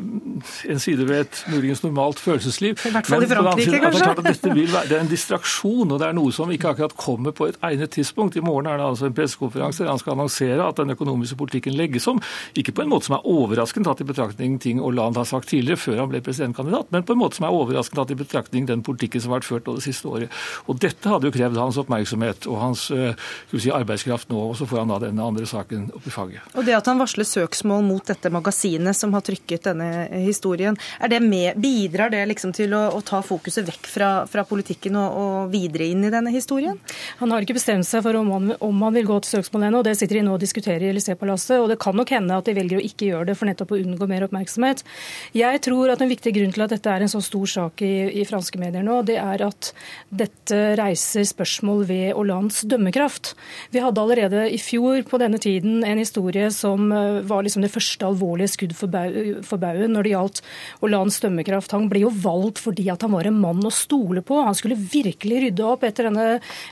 en side ved et muligens normalt følelsesliv. I hvert fall i Frankrike, kanskje? Det er, klart at dette vil være, det er en distraksjon, og det er noe som ikke akkurat kommer på et egnet tidspunkt. I morgen er det altså en pressekonferanse der han skal annonsere at den økonomiske politikken legges om. Ikke på en måte som er overraskende tatt i betraktning ting Hollande har sagt tidligere, tidligere, før han ble presidentkandidat, men på en måte som er overraskende tatt i betraktning den politikken som har vært ført det siste året. Og Dette hadde jo krevd hans oppmerksomhet og hans eh, si, arbeidskraft nå, og så får han da denne andre saken opp i faget. Og Det at han varsler søksmål mot dette magasinet som har trykket denne historien, er det med, bidrar det liksom til å, å, ta fokuset vekk fra, fra politikken og, og, videre inn i denne historien? Han har ikke bestemt seg for om han, om han vil gå til søksmål ennå, det sitter de nå og diskuterer i Elysée-palasset. Og det kan nok hende at de velger å ikke gjøre det for nettopp å unngå mer oppmerksomhet. Jeg tror at en viktig grunn til at dette er en så stor sak i, i franske medier nå, det er at dette reiser spørsmål ved Hollands dømmekraft. Vi hadde allerede i fjor på denne tiden en historie som eh, var liksom det første alvorlige skudd for, baugen når det gjaldt Hollands dømmekraft. Han ble jo valgt fordi at han var en mann å stole på. Han skulle virkelig rydde opp etter denne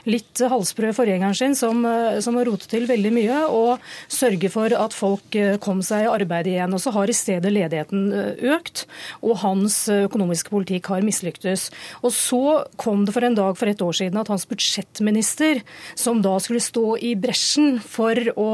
litt halsbrøde forgjengeren sin, som, eh, som rotet til veldig mye, og sørge for at folk eh, kom seg i arbeid igjen. Og så har i stedet ledigheten økt. Og hans økonomiske politikk har mislyktes. Og så kom det for en dag for et år siden at hans budsjettminister, som da skulle stå i bresjen for å,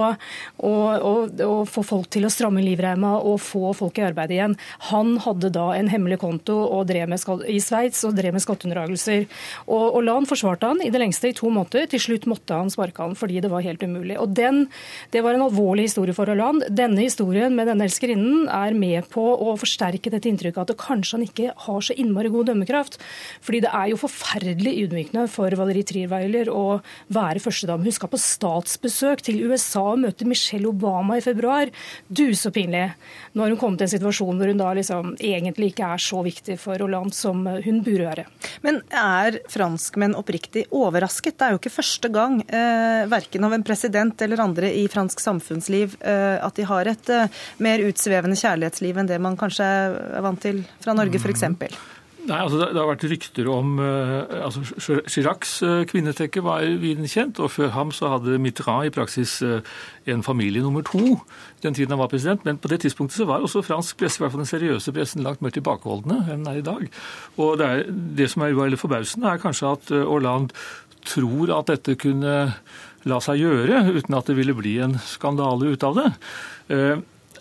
å, å, å få folk til å stramme livreima og få folk i arbeid igjen, han hadde da en hemmelig konto med, i Sveits og drev med skatteunndragelser. Og, og Lan forsvarte han i det lengste i to måneder. Til slutt måtte han sparke han fordi det var helt umulig. Og den, Det var en alvorlig historie for Hollande. Denne historien med denne elskerinnen er med på å forsterke dette inntrykket at det kanskje han ikke har så innmari god dømmekraft. Fordi det er jo forferdelig ydmykende for Valerie Trierweiler å være førstedame. Hun skal på statsbesøk til USA og møte Michelle Obama i februar. Du, så pinlig. Nå har hun kommet i en situasjon hvor hun da liksom egentlig ikke er så viktig for Hollande som hun burde være. Men er franskmenn oppriktig overrasket? Det er jo ikke første gang, eh, verken av en president eller andre i fransk samfunnsliv, eh, at de har et eh, mer utsvevende kjærlighetsliv enn det man kanskje er vant til fra Norge, f.eks. Nei, altså det, det, har vært rykter om uh, altså Chiracs uh, kvinnetekke var viden kjent, og før ham så hadde Mitterrand i praksis uh, en familie nummer to den tiden han var president. Men på det tidspunktet så var også fransk presse, i hvert fall den seriøse pressen, langt mer tilbakeholdne enn den er i dag. Og det, er, det som er veldig forbausende, er kanskje at Hollande tror at dette kunne la seg gjøre uten at det ville bli en skandale ut av det.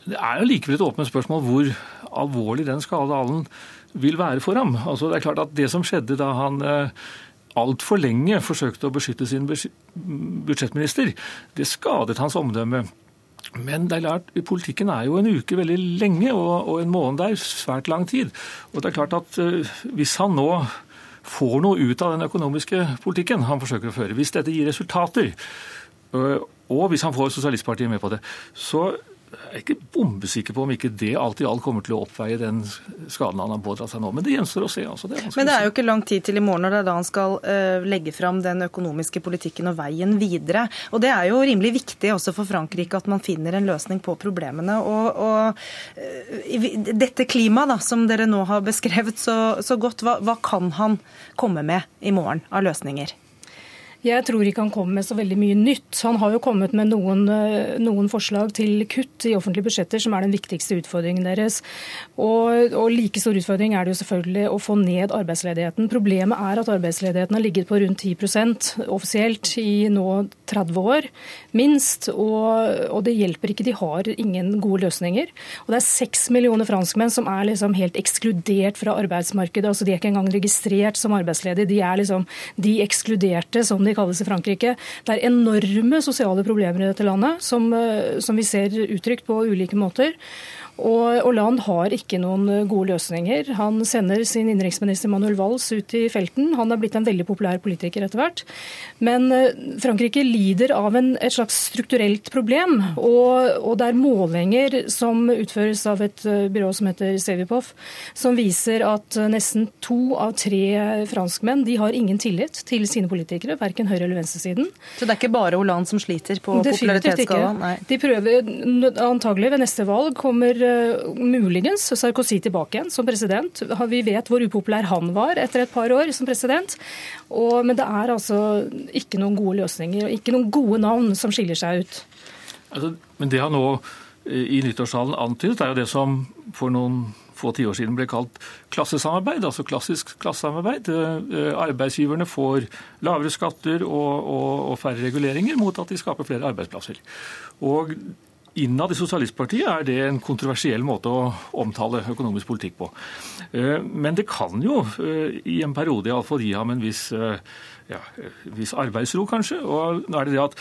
Det er jo likevel et åpent spørsmål hvor alvorlig den skadealen vil være for ham. Altså, det er klart at det som skjedde da han eh, altfor lenge forsøkte å beskytte sin budsjettminister, det skadet hans omdømme. Men det er klart, politikken er jo en uke veldig lenge, og, og en måned er svært lang tid. Og det er klart at uh, Hvis han nå får noe ut av den økonomiske politikken han forsøker å føre, hvis dette gir resultater, uh, og hvis han får Sosialistpartiet med på det, så jeg er ikke bombesikker på om ikke det alt i alt kommer til å oppveie den skaden han har pådratt seg nå. Men det gjenstår å se. Altså. Det Men det er jo ikke lang tid til i morgen når det er da han skal uh, legge fram den økonomiske politikken og veien videre. Og det er jo rimelig viktig også for Frankrike at man finner en løsning på problemene. Og, og uh, dette klimaet som dere nå har beskrevet så, så godt, hva, hva kan han komme med i morgen av løsninger? Jeg tror ikke han kommer med så veldig mye nytt. Han har jo kommet med noen, eh, noen forslag til kutt i offentlige budsjetter, som er den viktigste utfordringen deres. Og, og, like stor utfordring er det jo selvfølgelig å få ned arbeidsledigheten. Problemet er at arbeidsledigheten har ligget på rundt 10% offisielt i nå 30 år, minst. Og, og, det hjelper ikke. De har ingen gode løsninger. Og det er seks millioner franskmenn som er liksom helt ekskludert fra arbeidsmarkedet. altså De er ikke engang registrert som arbeidsledige. De er liksom de ekskluderte, som de kalles i Frankrike. Det er enorme sosiale problemer i dette landet, som, eh, som vi ser uttrykt på ulike måter. Og Hollande har ikke noen eh, gode løsninger. Han sender sin innenriksminister Manuel Valls ut i felten. Han er blitt en veldig populær politiker etter hvert. Men eh, Frankrike lider av en, et slags strukturelt problem. Og, og, det er målinger som utføres av et eh, byrå som heter Sevipov, som viser at nesten to av tre franskmenn de har ingen tillit til sine politikere, verken høyre- eller venstresiden. Så det er ikke bare Hollande som sliter på popularitetsskalaen? De prøver antagelig ved neste valg kommer muligens Sarkozy tilbake igjen som president. Vi vet hvor upopulær han var etter et par år som president. Og, men det er altså ikke noen gode løsninger og ikke noen gode navn som skiller seg ut. Altså, men det han nå eh, i nyttårstalen antydet, er jo det som for noen få tiår siden ble kalt klassesamarbeid, altså klassisk klassesamarbeid. Eh, arbeidsgiverne får lavere skatter og, og, og færre reguleringer mot at de skaper flere arbeidsplasser. Og Innad i Sosialistpartiet er det en kontroversiell måte å omtale økonomisk politikk på. Eh, men det kan jo eh, i en periode iallfall gi ham en viss, eh, ja, viss arbeidsro, kanskje. Og nå er det det at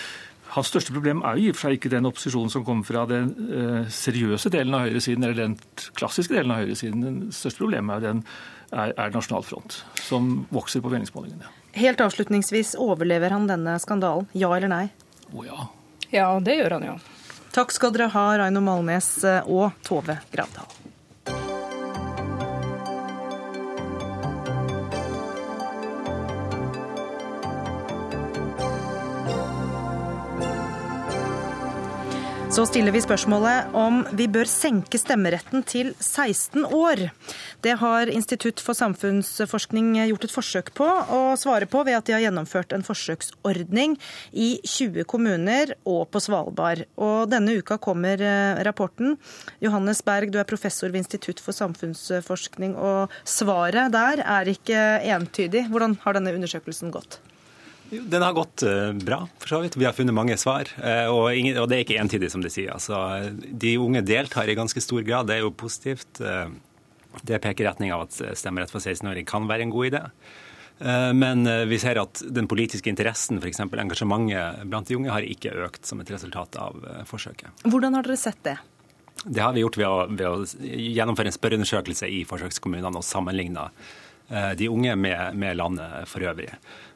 hans største problem er jo i og for seg ikke den opposisjonen som kommer fra den seriøse delen av høyresiden, eller den klassiske delen av høyresiden. Den største problemet er, den, er, er Nasjonal Front, som vokser på meningsmålingene. Helt avslutningsvis, overlever han denne skandalen? Ja eller nei? Å oh, ja. Ja, det gjør han jo. Takk skal dere ha, Raino Malnes eh, og Tove Gravdal. Så stiller vi spørsmålet om vi bør senke stemmeretten til 16 år. Det har Institutt for samfunnsforskning gjort et forsøk på å svare på ved at de har gjennomført en forsøksordning i 20 kommuner og på Svalbard. Og denne uka kommer eh, rapporten. Johannes Berg, du er professor ved Institutt for samfunnsforskning, og svaret der er ikke entydig. Hvordan har denne undersøkelsen gått? Den har gått eh, bra, for så vidt. Vi har funnet mange svar. Eh, og, ingen, og det er ikke entydig, som de sier. Altså, de unge deltar i ganske stor grad. Det er jo positivt. Eh, det peker i retning av at stemmerett for 16-åring kan være en god idé. Men vi ser at den politiske interessen, f.eks. engasjementet blant de unge, har ikke økt som et resultat av forsøket. Hvordan har dere sett det? Det har vi gjort ved å, ved å gjennomføre en spørreundersøkelse i forsøkskommunene og sammenligne de unge med, med landet for øvrig.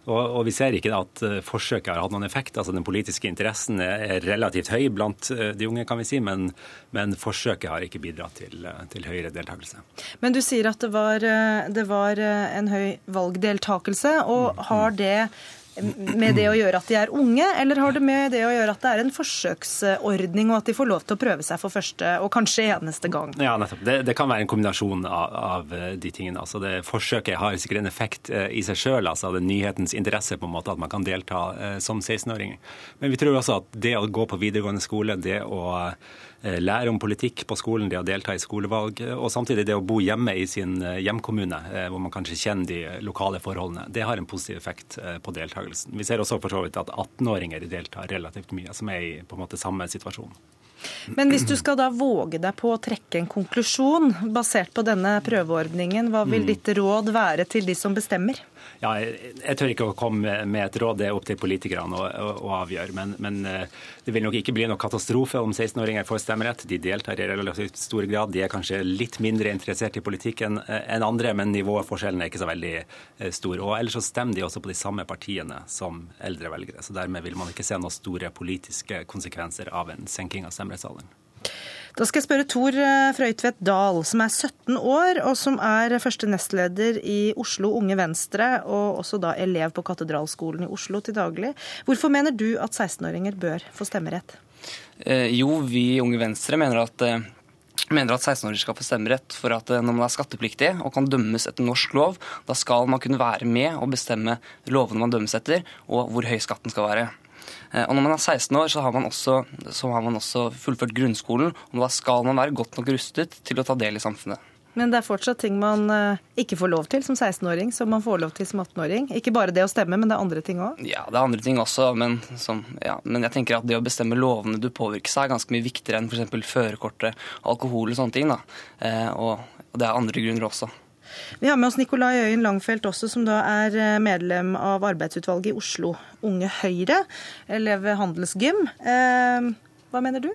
Og, og, vi ser ikke at eh, forsøket har hatt noen effekt. Altså Den politiske interessen er relativt høy blant eh, de unge, kan vi si, men, men forsøket har ikke bidratt til, eh, til, høyere deltakelse. Men du sier at det var, det var en høy valgdeltakelse, og mm. har det med det å gjøre at de er unge, eller har det med det å gjøre at det er en forsøksordning, og at de får lov til å prøve seg for første og kanskje eneste gang? Ja, nettopp. Det, det kan være en kombinasjon av, av eh, de tingene. Altså det Forsøket har sikkert en effekt eh, i seg sjøl, altså det nyhetens interesse på en måte at man kan delta eh, som 16-åring. Men vi tror også at det å gå på videregående skole, det å lære om politikk på skolen, det å delta i skolevalg, og samtidig det å bo hjemme i sin hjemkommune, hvor man kanskje kjenner de lokale forholdene, det har en positiv effekt på deltakelsen. Vi ser også for så vidt at 18-åringer deltar relativt mye, som er i på en måte samme situasjon. Men hvis du skal da våge deg på å trekke en konklusjon basert på denne prøveordningen, hva vil mm. ditt råd være til de som bestemmer? Ja, jeg, tør ikke å komme med et råd, det er opp til politikerne å, å, å avgjøre. Men, men, eh, det vil nok ikke bli noe katastrofe om 16-åringer får stemmerett. De deltar i relativt stor grad. De er kanskje litt mindre interessert i politikk enn en andre, men nivåforskjellen er ikke så veldig eh, stor. Og Ellers så stemmer de også på de samme partiene som eldre velgere. Så dermed vil man ikke se noen store politiske konsekvenser av en senking av stemmerettsalderen. Da skal jeg spørre Tor eh, Frøytvedt Dahl, som er 17 år, og som er første nestleder i Oslo Unge Venstre, og også da elev på Katedralskolen i Oslo til daglig. Hvorfor mener du at 16-åringer bør få stemmerett? Eh, jo, vi i Unge Venstre mener at eh, mener at 16-åringer skal få stemmerett for at eh, når man er skattepliktig og kan dømmes etter norsk lov, da skal man kunne være med og bestemme lovene man dømmes etter, og hvor høy skatten skal være. Eh, og Når man er 16 år, så har man, også, så har man også fullført grunnskolen. og Da skal man være godt nok rustet til å ta del i samfunnet. Men det er fortsatt ting man eh, ikke får lov til som 16-åring, som man får lov til som 18-åring. Ikke bare det å stemme, men det er andre ting òg? Ja, det er andre ting også. Men, som, ja, men, jeg tenker at det å bestemme lovene du påvirkes av, er ganske mye viktigere enn f.eks. førerkortet, alkohol og sånne ting. Da. Eh, og det er andre grunner også. Vi har med oss Nikolai Øyen Langfelt også, som da er eh, medlem av arbeidsutvalget i Oslo Unge Høyre, elev Handelsgym. Eh, hva mener du?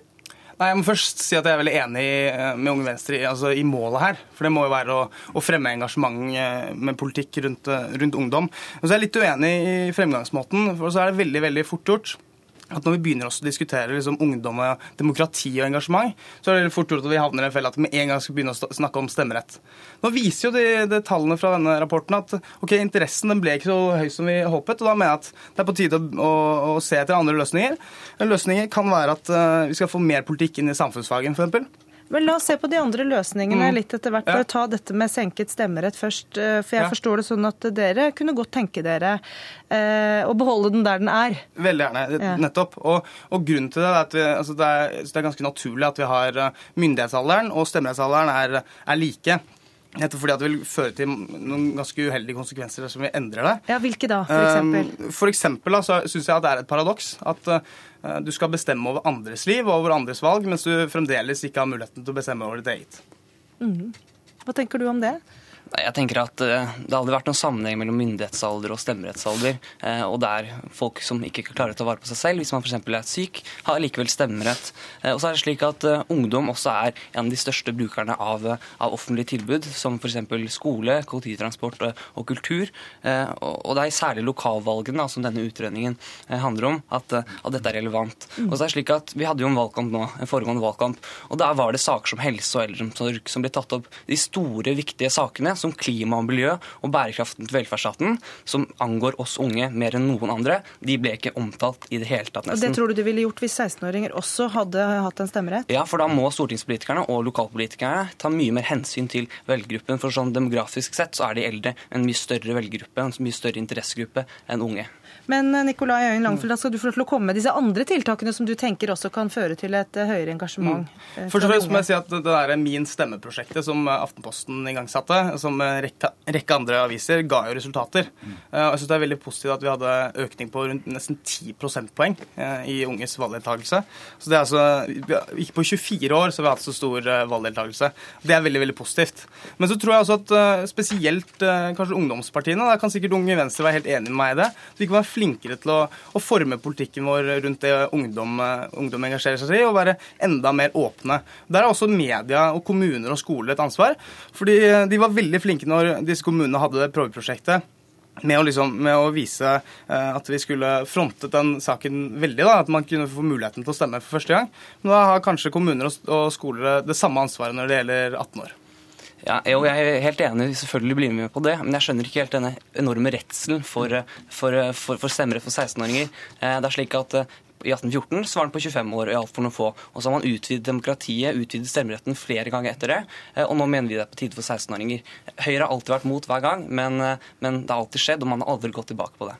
Nei, Jeg må først si at jeg er veldig enig eh, med Unge Venstre altså, i målet her. For det må jo være å, å fremme engasjement med politikk rundt, rundt ungdom. Og så er jeg litt uenig i fremgangsmåten. For så er det veldig, veldig fort gjort at når vi begynner å diskutere liksom, ungdom, og demokrati og engasjement, så er det fort gjort at vi havner i en felle at vi med en gang skal begynne å snakke om stemmerett. Nå viser jo de, de tallene fra denne rapporten at ok, interessen ble ikke så høy som vi håpet. og Da mener jeg at det er på tide å, å se etter andre løsninger. Løsninger kan være at uh, vi skal få mer politikk inn i samfunnsfagen, f.eks. Men La oss se på de andre løsningene mm. litt etter hvert. Bare ta dette med senket stemmerett først. Eh, for jeg ja. forstår det sånn at dere kunne godt tenke dere eh, å beholde den der den er. Veldig gjerne. Ja. Nettopp. Og, og, grunnen til det er at vi, altså det, er, det, er, ganske naturlig at vi har eh, myndighetsalderen og stemmerettsalderen er, er like. Nettopp fordi at det vil føre til noen ganske uheldige konsekvenser som vi endrer det. Ja, Hvilke da, for eksempel? Um, for eksempel da, så syns jeg at det er et paradoks at uh, du skal bestemme over andres liv og over andres valg, mens du fremdeles ikke har muligheten til å bestemme over ditt eget. Mm. Hva tenker du om det? Jeg tenker at Det har aldri vært noen sammenheng mellom myndighetsalder og stemmerettsalder. Og og der folk som ikke klarer å ta vare på seg selv, hvis man f.eks. er syk, har likevel stemmerett. Eh, og så er det slik at Ungdom også er en av de største brukerne av, av offentlige tilbud, som f.eks. skole, kollektivtransport og kultur. Og det er særlig lokalvalgene som denne utredningen handler om, at, at dette er relevant. Mm. Og så er det slik at Vi hadde jo en valgkamp nå, en foregående valgkamp, og der var det saker som helse og eldreomsorg som ble tatt opp. De store, viktige sakene som klima og miljø og bærekraften til velferdsstaten, som angår oss unge mer enn noen andre, de ble ikke omtalt i det hele tatt, nesten. Og Det tror du du ville gjort hvis 16-åringer også hadde hatt en stemmerett? Ja, for da må stortingspolitikerne og lokalpolitikerne ta mye mer hensyn til velgergruppen. For sånn demografisk sett så er de eldre en mye større velgergruppe, en mye større interessegruppe enn unge. Men eh, Nikolai Øyen Langfeld, da skal du få lov til å komme med disse andre tiltakene som du tenker også kan føre til et eh, høyere engasjement? Mm. Først og fremst må jeg si at det der Min stemme-prosjektet som Aftenposten igangsatte, som rekke, rekke andre aviser, ga jo resultater. Mm. Jeg synes Det er veldig positivt at vi hadde økning på rundt nesten 10 prosentpoeng i unges valgdeltakelse. Så det er altså, Ikke på 24 år så har vi hatt så stor valgdeltakelse. Det er veldig veldig positivt. Men så tror jeg også at spesielt kanskje ungdomspartiene, da kan sikkert Unge Venstre være helt enig med meg i det, så de kan være flinkere til å, å forme politikken vår rundt det ungdom, ungdom, engasjerer seg i, og være enda mer åpne. Der er også media og kommuner og skoler et ansvar. fordi de var veldig flinke når disse kommunene hadde det prøveprosjektet. Med å, liksom, med å, vise uh, at vi skulle frontet den saken veldig. Da, at man kunne få muligheten til å stemme for første gang. Men da har kanskje kommuner og, skoler det samme ansvaret når det gjelder 18 år. Ja, jeg er helt enig, selvfølgelig blir med på det. Men jeg skjønner ikke helt denne enorme redselen for, for, for, for stemmerett for 16-åringer. Eh, det er slik at eh, i 1814 så var den på 25 år, og for noen få. Og så har man utvidet demokratiet, utvidet stemmeretten flere ganger etter det. Eh, og nå mener vi det er på tide for 16-åringer. Høyre har alltid vært mot hver gang, men, men, det har alltid skjedd, og man har aldri gått tilbake på det.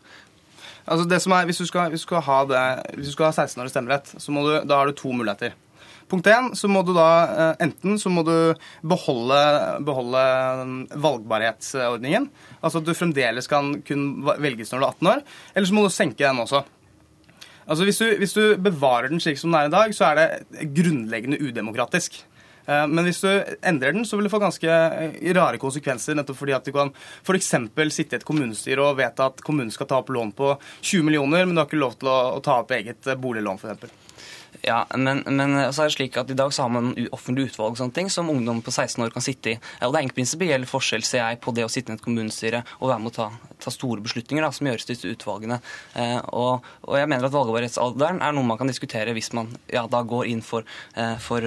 Altså det som er, Hvis du skal, hvis du skal ha, det, hvis du skal ha 16 års stemmerett, så du, da har du to muligheter. Punkt én, så må du da eh, enten så må du beholde, beholde mm, valgbarhetsordningen. Altså at du fremdeles kan kun velges når du er 18 år. Eller så må du senke den også. Altså hvis du, hvis du bevarer den slik som den er i dag, så er det grunnleggende udemokratisk. Eh, men hvis du endrer den, så vil det få ganske eh, rare konsekvenser. nettopp fordi at du kan f.eks. sitte i et kommunestyre og vedta at kommunen skal ta opp lån på 20 millioner, men du har ikke lov til å, å ta opp eget boliglån, f.eks. Ja, men, men, så er det slik at i dag så har man offentlig utvalg og sånne ting, som ungdom på 16 år kan sitte i. Og Det er ingen prinsipiell forskjell ser jeg, på det å sitte i et kommunestyre og være med å ta, ta store beslutninger da, som gjøres til disse utvalgene. Eh, og, og, jeg mener at valgbarhetsalderen er noe man kan diskutere hvis man ja, da går inn for, eh, for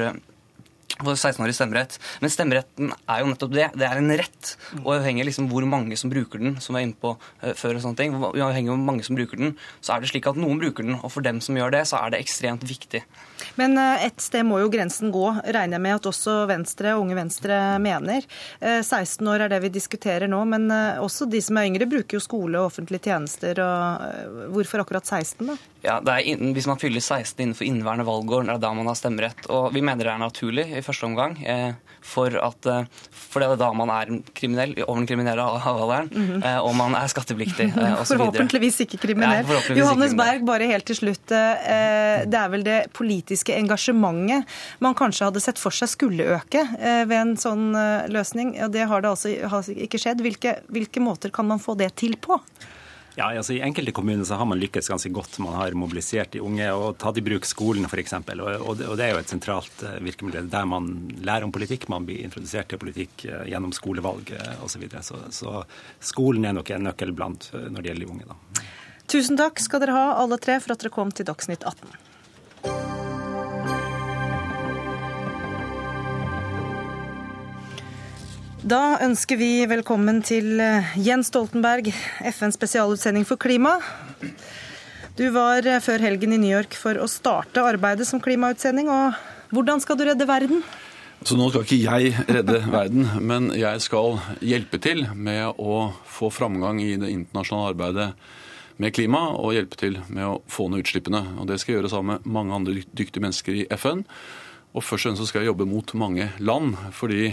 for 16-årig stemmerett. Men stemmeretten er jo nettopp det. Det er en rett. Og uavhengig av liksom hvor mange som bruker den, som vi er inne på uh, før, og sånne ting, uavhengig av hvor mange som bruker den, så er det slik at noen bruker den. Og for dem som gjør det, så er det ekstremt viktig. Men uh, et sted må jo grensen gå, regner jeg med at også Venstre, Unge Venstre mener. Uh, eh, 16 år er det vi diskuterer nå, men også de som er yngre, bruker jo skole og offentlige tjenester. og Hvorfor akkurat 16, da? Ja, inn, Hvis man fyller 16 innenfor inneværende valgår, er det da man har stemmerett. Og vi mener det er naturlig i første omgang. Eh, for, at, eh, for det er da man er kriminell, over den kriminelle alderen, mm -hmm. og man er skattepliktig osv. Forhåpentligvis ikke kriminell. Ja, forhåpentligvis Johannes ikke Berg, bare helt til slutt. Det er vel det politiske engasjementet man kanskje hadde sett for seg skulle øke ved en sånn løsning. og Det har det altså ikke skjedd. Hvilke, hvilke måter kan man få det til på? Ja, altså I enkelte kommuner så har man lykkes ganske godt. Man har mobilisert de unge og tatt i bruk skolen f.eks. Og, og, det er jo et sentralt eh, virkemiddel der man lærer om politikk. Man blir introdusert til politikk eh, gjennom skolevalg osv. Så, videre. så Så skolen er nok en nøkkel blant eh, når det gjelder de unge. da. Tusen takk skal dere ha alle tre for at dere kom til Dagsnytt 18. Da ønsker vi velkommen til eh, Jens Stoltenberg, FNs spesialutsending for klima. Du var eh, før helgen i New York for å starte arbeidet som klimautsending. og Hvordan skal du redde verden? Så nå skal ikke jeg redde verden, men jeg skal hjelpe til med å få framgang i det internasjonale arbeidet med klima, og hjelpe til med å få ned utslippene. Og Det skal jeg gjøre sammen med mange andre dyktige mennesker i FN. Og først og fremst skal jeg jobbe mot mange land, fordi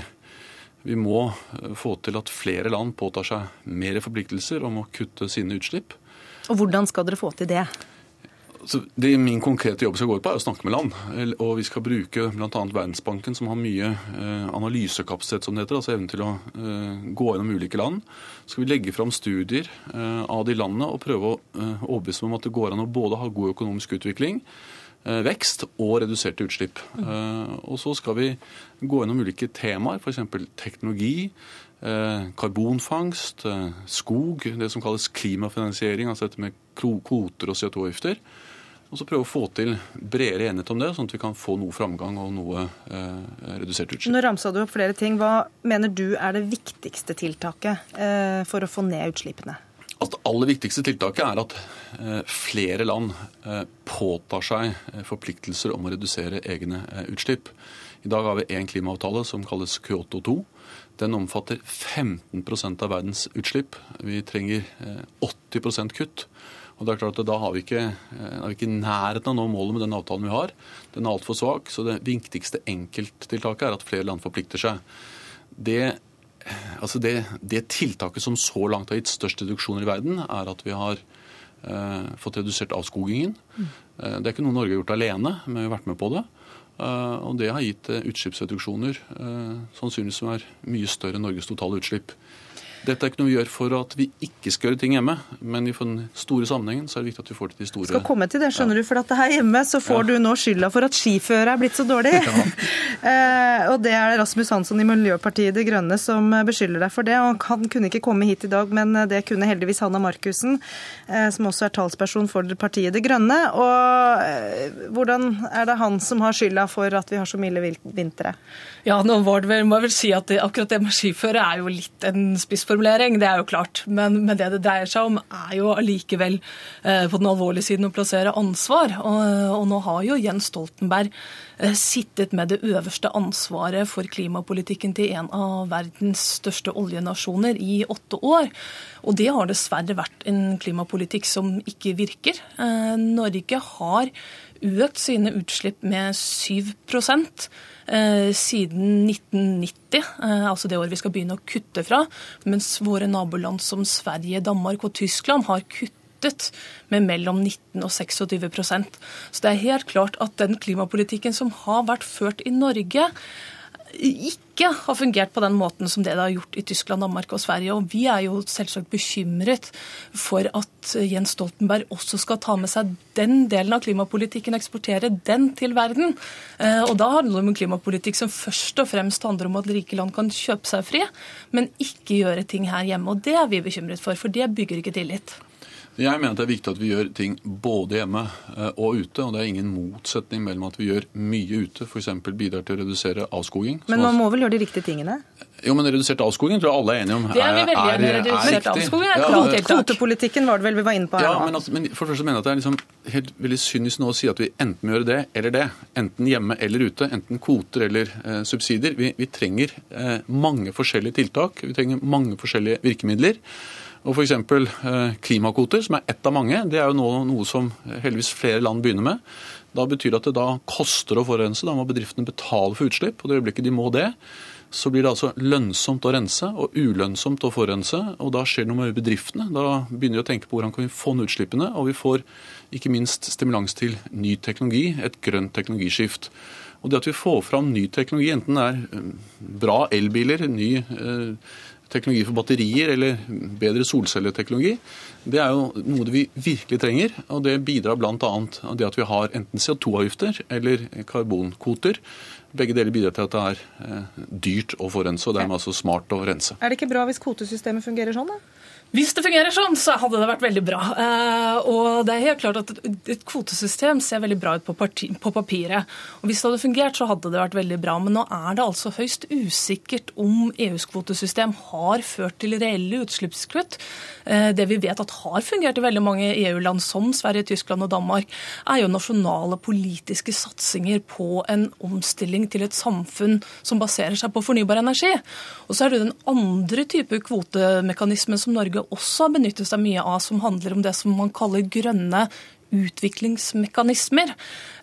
vi må eh, få til at flere land påtar seg mer forpliktelser om å kutte sine utslipp. Og Hvordan skal dere få til det? Så det Min konkrete jobb skal gå ut på, er å snakke med land. Og Vi skal bruke bl.a. Verdensbanken, som har mye eh, analysekapasitet, som det heter, altså evnen til å eh, gå gjennom ulike land. Så skal vi legge fram studier av de landene og prøve å overbevise om at det går an å både ha god økonomisk utvikling, vekst og reduserte utslipp. Mm. Og så skal vi gå gjennom ulike temaer, f.eks. teknologi, eh, karbonfangst, skog, det som kalles klimafinansiering, altså dette med kvoter og CO2-avgifter. Og så prøve å få til bredere enighet om det, sånn at vi kan få noe framgang og noe eh, redusert utslipp. Nå ramsa du opp flere ting. Hva mener du er det viktigste tiltaket eh, for å få ned utslippene? Altså, det aller viktigste tiltaket er at eh, flere land eh, påtar seg eh, forpliktelser om å redusere egne utslipp. I dag har vi én klimaavtale som kalles Kyoto 2. Den omfatter 15% av verdens utslipp. Vi trenger 80% kutt. Og det er klart at Da har vi ikke, er vi ikke nærheten av å nå målet med den avtalen vi har. Den er altfor svak. Så det viktigste enkelttiltaket er at flere land forplikter seg. Det, altså det, det tiltaket som så langt har gitt størst reduksjoner i verden, er at vi har eh, fått redusert avskogingen. Mm. Eh, det er ikke noe Norge har gjort alene, men vi har vært med på det. Uh, og det har gitt uh, utslippsreduksjoner sannsynligvis som er mye større enn Norges totale utslipp. Dette er ikke noe vi gjør for at vi ikke skal gjøre ting hjemme, men i den store sammenhengen så er det viktig at vi får til de store Skal komme til det, skjønner ja. du. For at her hjemme så får ja. du nå skylda for at skiføret er blitt så dårlig. Ja. eh, og det er Rasmus Hansson i Miljøpartiet De Grønne som beskylder deg for det. og Han kunne ikke komme hit i dag, men det kunne heldigvis Hanna Markussen, eh, som også er talsperson for partiet De Grønne. Og eh, hvordan er det han som har skylda for at vi har så milde vintre? Ja, nå må jeg vel si at det, akkurat det med skiføre er jo litt en spissformulering, det er jo klart. Men, men, det det dreier seg om, er jo allikevel eh, på den alvorlige siden å plassere ansvar. Og, og nå har jo Jens Stoltenberg eh, sittet med det øverste ansvaret for klimapolitikken til en av verdens største oljenasjoner i åtte år. Og det har dessverre vært en klimapolitikk som ikke virker. Eh, Norge har økt sine utslipp med 7 Eh, siden 1990, eh, altså det året vi skal begynne å kutte fra, mens våre naboland som Sverige, Danmark og Tyskland har kuttet med mellom 19 og 26% Så det er helt klart at den klimapolitikken som har vært ført i Norge, ikke har fungert på den måten som det det har gjort i Tyskland, Danmark og Sverige. Og vi er jo selvsagt bekymret for at Jens Stoltenberg også skal ta med seg den delen av klimapolitikken, eksportere den til verden. Eh, og da handler det om en klimapolitikk som først og fremst handler om at rike land kan kjøpe seg fri, men ikke gjøre ting her hjemme. Og det er vi bekymret for, for det bygger ikke tillit. Jeg mener at det er viktig at vi gjør ting både hjemme eh, og ute. og Det er ingen motsetning mellom at vi gjør mye ute, f.eks. bidrar til å redusere avskoging. Men man må vel gjøre de riktige tingene? Jo, men redusert avskoging tror jeg alle er enige om det er, vi er, er, er riktig. Er ja, Kvotepolitikken var det vel vi var inne på her ja, men, altså, men, for det første mener jeg at det er liksom helt veldig kynisk nå å si at vi enten må gjøre det eller det. Enten hjemme eller ute. Enten kvoter eller eh, subsidier. Vi, vi trenger eh, mange forskjellige tiltak. Vi trenger mange forskjellige virkemidler. Og F.eks. Eh, klimakvoter, som er ett av mange, det er jo nå noe som heldigvis flere land begynner med. Da betyr det at det da koster å forurense. Da må bedriftene betale for utslipp. og det øyeblikket de må det, så blir det altså lønnsomt å rense og ulønnsomt å forurense. Og da skjer det noe med bedriftene. Da begynner de å tenke på hvordan kan vi få ned utslippene. Og vi får ikke minst stimulans til ny teknologi, et grønt teknologiskift. Og det at vi får fram ny teknologi, enten det er eh, bra elbiler, ny eh, teknologi for batterier eller bedre solcelleteknologi, det er jo noe vi virkelig trenger. Og det bidrar bl.a. det at vi har enten CO2-avgifter eller karbonkvoter. Begge deler bidrar til at det er eh, dyrt å forurense, og dermed altså smart å rense. Er det ikke bra hvis kvotesystemet fungerer sånn, da? Hvis det fungerer sånn, så hadde det vært veldig bra. Eh, og det er helt klart at et kvotesystem ser veldig bra ut på, parti, på, papiret. Og hvis det hadde fungert, så hadde det vært veldig bra. Men nå er det altså høyst usikkert om EUs kvotesystem har ført til reelle utslippskutt. Eh, det vi vet at har fungert i veldig mange EU-land, som Sverige, Tyskland og Danmark, er jo nasjonale politiske satsinger på en omstilling til et samfunn som baserer seg på fornybar energi. Og så er det den andre type kvotemekanismen som Norge også har benyttet seg mye av, som handler om det som man kaller grønne utviklingsmekanismer.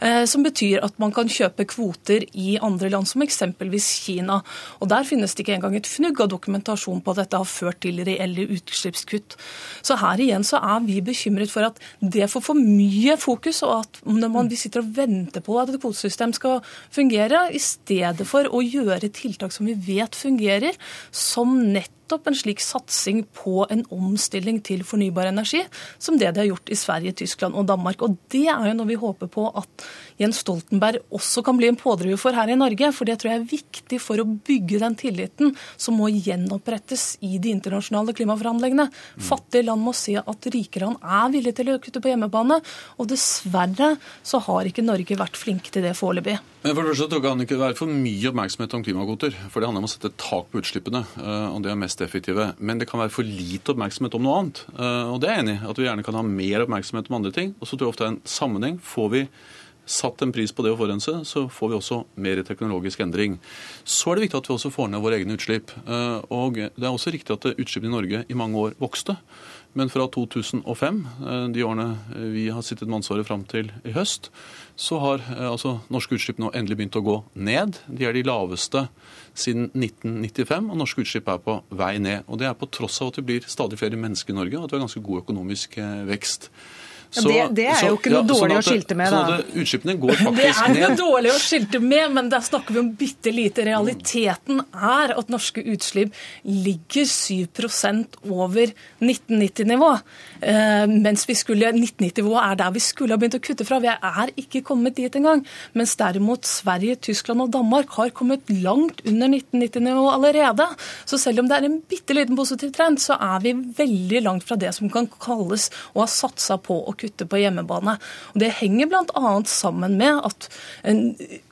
Eh, som betyr at man kan kjøpe kvoter i andre land, som eksempelvis Kina. Og Der finnes det ikke engang et fnugg av dokumentasjon på at dette har ført til reelle utslippskutt. Så her igjen så er vi bekymret for at det får for mye fokus, og at når man, sitter og venter på at et kvotesystem skal fungere, i stedet for å gjøre tiltak som vi vet fungerer, som nett nettopp en slik satsing på en omstilling til fornybar energi, som det de har gjort i Sverige, Tyskland og Danmark. Og Det er jo noe vi håper på at Jens Stoltenberg også kan bli en pådriver for her i Norge. For det tror jeg er viktig for å bygge den tilliten som må gjenopprettes i de internasjonale klimaforhandlingene. Mm. Fattige land må se at rike land er villige til å kutte på hjemmebane. Og dessverre så har ikke Norge vært flinke til det foreløpig. Men for det første tror jeg det ikke være for mye oppmerksomhet om klimakvoter. For det handler om å sette tak på utslippene, eh, og det er mest effektive. Men det kan være for lite oppmerksomhet om noe annet. Eh, og det er jeg enig i. At vi gjerne kan ha mer oppmerksomhet om andre ting. Og så tror jeg ofte det er en sammenheng. Får vi satt en pris på det å forurense, så får vi også mer teknologisk endring. Så er det viktig at vi også får ned våre egne utslipp. Eh, og det er også riktig at utslippene i Norge i mange år vokste. Men fra 2005, de årene vi har sittet med ansvaret fram til i høst, så har eh, altså, norske utslipp nå endelig begynt å gå ned. De er de laveste siden 1995, og norske utslipp er på vei ned. Og Det er på tross av at det blir stadig flere mennesker i Norge, og at vi har ganske god økonomisk eh, vekst. Så, ja, det, det, er jo ikke noe ja, dårlig sånn at, å skilte med, da. Sånn at utslippene går faktisk ned. Det er ikke noe dårlig å skilte med, men der snakker vi om bitte lite. Realiteten er at norske utslipp ligger 7% over 1990-nivå. Eh, mens vi skulle, 1990-nivået er der vi skulle ha begynt å kutte fra. Vi er ikke kommet dit engang. Mens derimot Sverige, Tyskland og Danmark har kommet langt under 1990-nivå allerede. Så selv om det er en bitte liten positiv trend, så er vi veldig langt fra det som kan kalles å ha satsa på å kutte på hjemmebane. Og Det henger bl.a. sammen med at en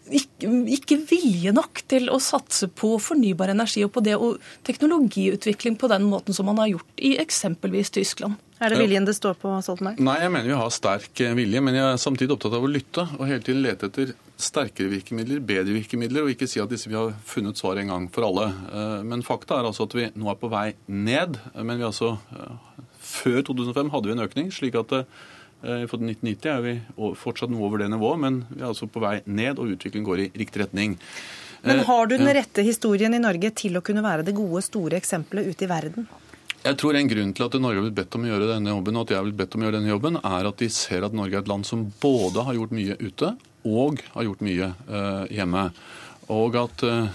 ikke, ikke, vilje nok til å satse på fornybar energi og på det og teknologiutvikling på den måten som man har gjort i eksempelvis Tyskland. Er det viljen det står på, Stoltenberg? Nei, jeg mener vi har sterk eh, vilje. Men jeg er samtidig opptatt av å lytte og hele tiden lete etter sterkere virkemidler, bedre virkemidler, og ikke si at disse vi har funnet svar en gang for alle. Eh, men fakta er altså at vi nå er på vei ned. Men vi altså eh, Før 2005 hadde vi en økning, slik at Eh, for 1990 er vi fortsatt noe over det nivået, men vi er altså på vei ned, og utviklingen går i riktig retning. Men har du den rette historien i Norge til å kunne være det gode, store eksempelet ute i verden? Jeg tror En grunn til at Norge har blitt bedt om å gjøre denne jobben, og at jeg har blitt bedt om å gjøre denne jobben, er at de ser at Norge er et land som både har gjort mye ute og har gjort mye uh, hjemme og at uh,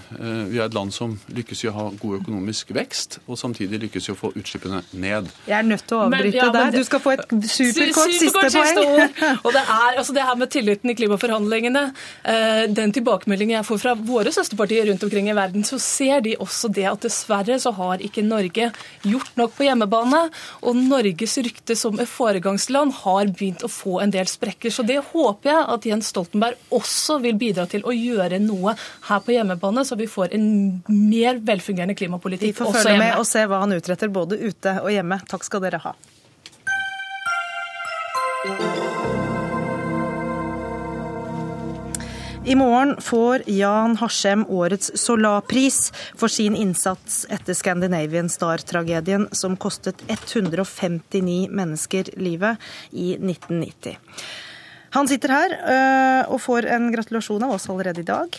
vi er et land som lykkes i å ha god økonomisk vekst, og samtidig lykkes i å få utslippene ned. Jeg er nødt til å avbryte men, ja, der. Du skal få et superkort siste poeng. Siste og det er altså det her med tilliten i klimaforhandlingene. Uh, den tilbakemeldingen jeg får fra våre søsterpartier rundt omkring i verden, så ser de også det at dessverre så har ikke Norge gjort nok på hjemmebane. Og Norges rykte som et foregangsland har begynt å få en del sprekker. Så det håper jeg at Jens Stoltenberg også vil bidra til å gjøre noe her på hjemmebane, så vi får en mer velfungerende klimapolitikk også hjemme. Vi får følge med og se hva han utretter både ute og hjemme. Takk skal dere ha. I morgen får Jan Harsem årets Solarpris for sin innsats etter Scandinavian Star-tragedien som kostet 159 mennesker livet i 1990. Han sitter her øh, og får en gratulasjon av oss allerede i dag.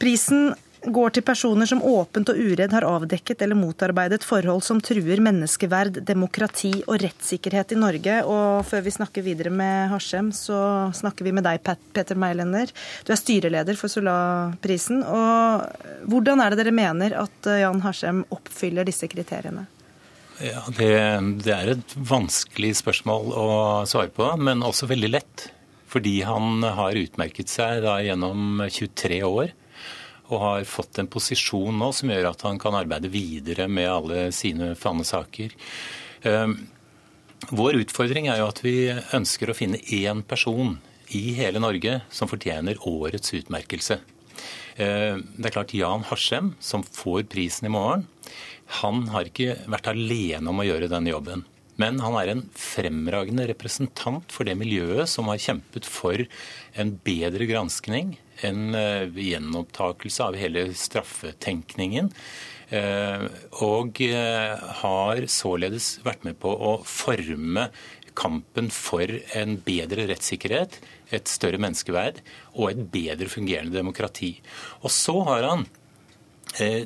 Prisen går til personer som åpent og uredd har avdekket eller motarbeidet forhold som truer menneskeverd, demokrati og rettssikkerhet i Norge. Og før vi snakker videre med Harsem, så snakker vi med deg, Peter Meilender. Du er styreleder for Solarprisen. Og hvordan er det dere mener at Jan Harsem oppfyller disse kriteriene? Ja, det, det er et vanskelig spørsmål å svare på, men også veldig lett. Fordi han har utmerket seg da gjennom 23 år og har fått en posisjon nå som gjør at han kan arbeide videre med alle sine fanesaker. Ehm, vår utfordring er jo at vi ønsker å finne én person i hele Norge som fortjener årets utmerkelse. Ehm, det er klart Jan Harsem, som får prisen i morgen, han har ikke vært alene om å gjøre denne jobben. Men han er en fremragende representant for det miljøet som har kjempet for en bedre granskning, en uh, gjenopptakelse av hele straffetenkningen. Uh, og uh, har således vært med på å forme kampen for en bedre rettssikkerhet, et større menneskeverd og et bedre fungerende demokrati. Og så har han Eh,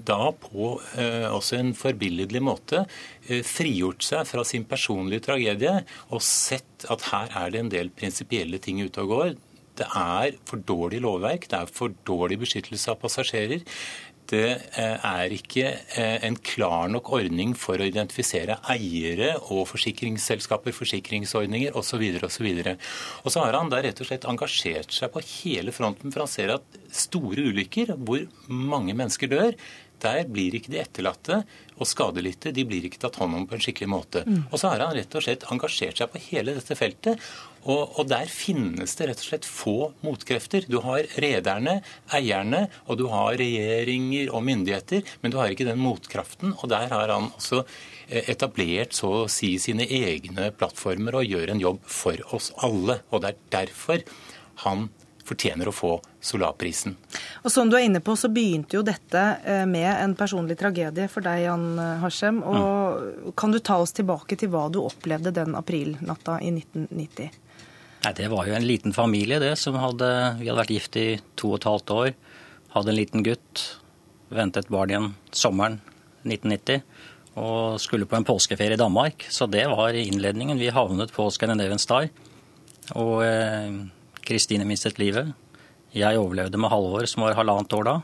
da på eh, også en forbilledlig måte eh, frigjort seg fra sin personlige tragedie og sett at her er det en del prinsipielle ting ute og går. Det er for dårlig lovverk, det er for dårlig beskyttelse av passasjerer. Det eh, er ikke eh, en klar nok ordning for å identifisere eiere og forsikringsselskaper, forsikringsordninger osv. osv. Og så har han da rett og slett engasjert seg på hele fronten, for han ser at store ulykker hvor mange mennesker dør, der blir ikke de etterlatte og skadelidte de blir ikke tatt hånd om på en skikkelig måte. Mm. Og så har han rett og slett engasjert seg på hele dette feltet. Og, og, der finnes det rett og slett få motkrefter. Du har rederne, eierne, og du har regjeringer og myndigheter, men du har ikke den motkraften. Og der har han også eh, etablert så å si sine egne plattformer og gjør en jobb for oss alle. Og det er derfor han fortjener å få Solarprisen. Og Som du er inne på, så begynte jo dette eh, med en personlig tragedie for deg, Jan Hashem. Og mm. Kan du ta oss tilbake til hva du opplevde den aprilnatta i 1990? Nei, Det var jo en liten familie, det. som hadde, Vi hadde vært gift i to og et halvt år. Hadde en liten gutt. Ventet barn igjen sommeren 1990. Og skulle på en påskeferie i Danmark. Så det var innledningen. Vi havnet på Scandinavian Star. Og eh, Kristine eh, mistet livet. Jeg overlevde med Halvor, som var halvannet år da.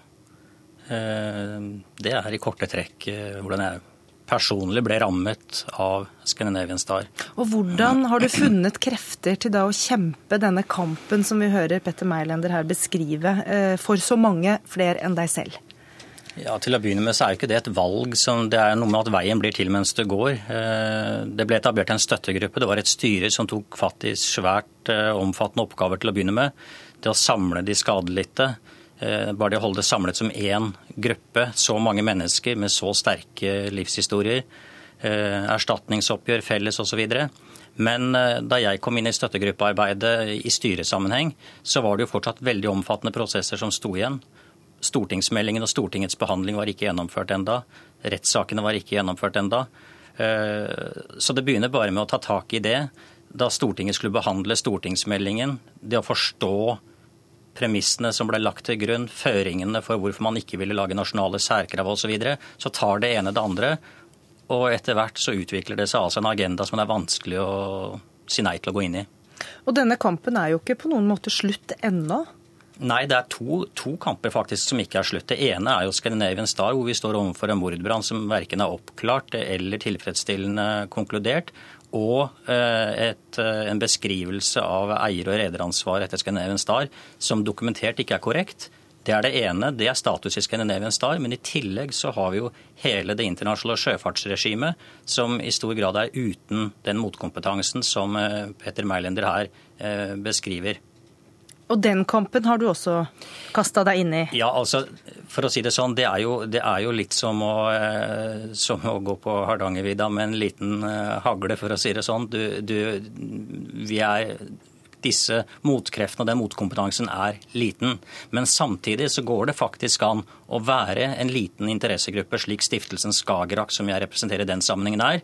Eh, det er i korte trekk eh, hvordan jeg personlig ble rammet av Scandinavian Star. Og Hvordan har du funnet krefter til da å kjempe denne kampen som vi hører Petter Meilender her beskrive, eh, for så mange flere enn deg selv? Ja, Til å begynne med så er jo ikke det et valg. som Det er noe med at veien blir til mens det går. Eh, det ble etablert en støttegruppe. Det var et styre som tok fatt i svært eh, omfattende oppgaver til å begynne med. Det å samle de skadelidte bare det å holde det samlet som én gruppe, så mange mennesker med så sterke livshistorier, eh, erstatningsoppgjør, felles osv. Men eh, da jeg kom inn i støttegruppearbeidet i styresammenheng, så var det jo fortsatt veldig omfattende prosesser som sto igjen. Stortingsmeldingen og Stortingets behandling var ikke gjennomført enda. Rettssakene var ikke gjennomført enda. Så det begynner bare med å ta tak i det. Da Stortinget skulle behandle stortingsmeldingen, det å forstå premissene som ble lagt til grunn, føringene for hvorfor man ikke ville lage nasjonale særkrav osv., så, videre, så tar det ene det andre. Og etter hvert så utvikler det seg altså en agenda som det er vanskelig å si nei til å gå inn i. Og denne kampen er jo ikke på noen måte slutt ennå? Nei, det er to, to, kamper faktisk som ikke er slutt. Det ene er jo Scandinavian Star, hvor vi står overfor en mordbrann som verken er oppklart eller tilfredsstillende konkludert og eh, et, eh, en beskrivelse av eier- og rederansvar etter Scandinavian Star som dokumentert ikke er korrekt. Det er det ene, det er status i Scandinavian Star. Men i tillegg så har vi jo hele det internasjonale sjøfartsregimet, som i stor grad er uten den motkompetansen som Petter Peter Meilender her beskriver. Og den kampen har du også kasta deg inn i? Ja, altså, for å si det sånn, det er jo, det er jo litt som å, eh, som å, gå på Hardangervidda med en liten eh, hagle, for å si det sånn. Du, du, vi er disse motkreftene og den motkompetansen er liten. Men samtidig så går det faktisk an å være en liten interessegruppe, slik stiftelsen Skagerrak, som jeg representerer i den sammenhengen, er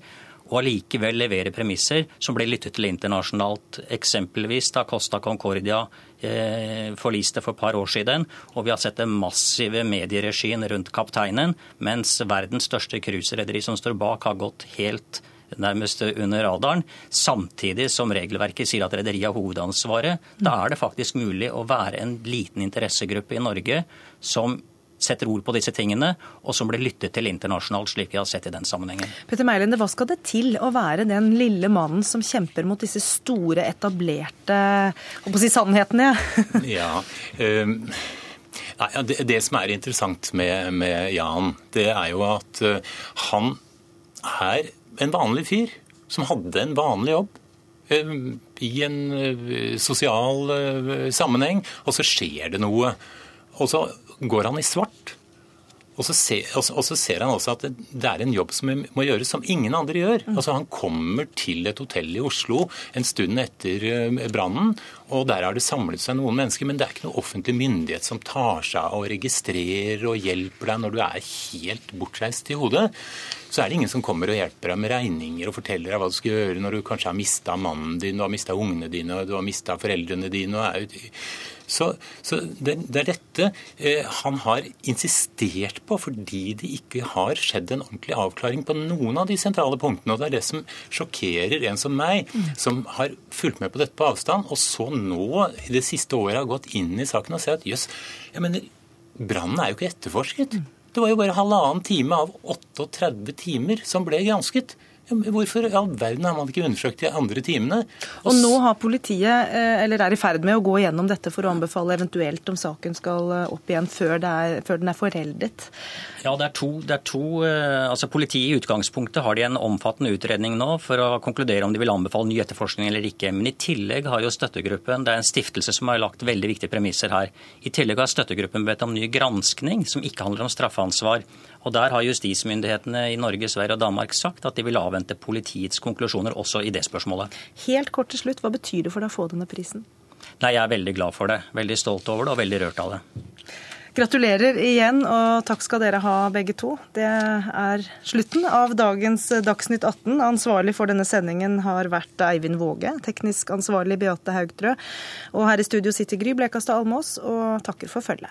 og allikevel levere premisser som ble lyttet til internasjonalt. Eksempelvis da Costa Concordia eh, forliste for et par år siden, og vi har sett den massive medieregien rundt kapteinen, mens verdens største cruiserederi som står bak, har gått helt nærmest under radaren, samtidig som regelverket sier at rederiet har hovedansvaret. Da er det faktisk mulig å være en liten interessegruppe i Norge som setter ord på disse tingene, og som blir lyttet til internasjonalt, slik vi har sett i den sammenhengen. Petter Meilende, hva skal det til å være den lille mannen som kjemper mot disse store, etablerte å si sannhetene? ja, um... Nei, det, det, som er interessant med, med, Jan, det er jo at uh, han er en vanlig fyr som hadde en vanlig jobb uh, i en uh, sosial sammenheng, og så skjer det noe. Og så går han i svart. Og så, ser, og så, ser, han også at det, er en jobb som må gjøres som ingen andre gjør. Mm. Altså Han kommer til et hotell i Oslo en stund etter uh, brannen, og der har det samlet seg noen mennesker. Men det er ikke noe offentlig myndighet som tar seg av og registrerer og hjelper deg når du er helt bortreist i hodet. Så er det ingen som kommer og hjelper deg med regninger og forteller deg hva du skal gjøre når du kanskje har mista mannen din, du har mista ungene dine, og du har mista foreldrene dine. og er så, så det, det, er dette eh, han har insistert på, fordi det ikke har skjedd en ordentlig avklaring på noen av de sentrale punktene. Og det er det som sjokkerer en som meg, som har fulgt med på dette på avstand, og så nå i det siste året har gått inn i saken og sett at jøss, jeg mener, brannen er jo ikke etterforsket. Det var jo bare halvannen time av 38 timer som ble gransket. Hvorfor i all verden har man ikke undersøkt de andre timene? Og nå har politiet, eh, eller er i ferd med å gå gjennom dette for å anbefale eventuelt om saken skal eh, opp igjen før, er, før den er foreldet. Ja, det er to, det er to eh, altså Politiet i utgangspunktet har de en omfattende utredning nå for å konkludere om de vil anbefale ny etterforskning eller ikke. Men i tillegg har jo støttegruppen, det er en stiftelse som har lagt veldig viktige premisser her. I tillegg har støttegruppen bedt om ny granskning som ikke handler om straffansvar. Og Der har justismyndighetene i Norge, Sverige og Danmark sagt at de vil avvente politiets konklusjoner også i det spørsmålet. Helt kort til slutt, hva betyr det for deg å få denne prisen? Nei, Jeg er veldig glad for det. Veldig stolt over det og veldig rørt av det. Gratulerer igjen, og takk skal dere ha begge to. Det er slutten av dagens Dagsnytt 18. Ansvarlig for denne sendingen har vært Eivind Våge, teknisk ansvarlig Beate Haugtrø. Og her i studio sitter Gry Blekastad Almås og takker for følget.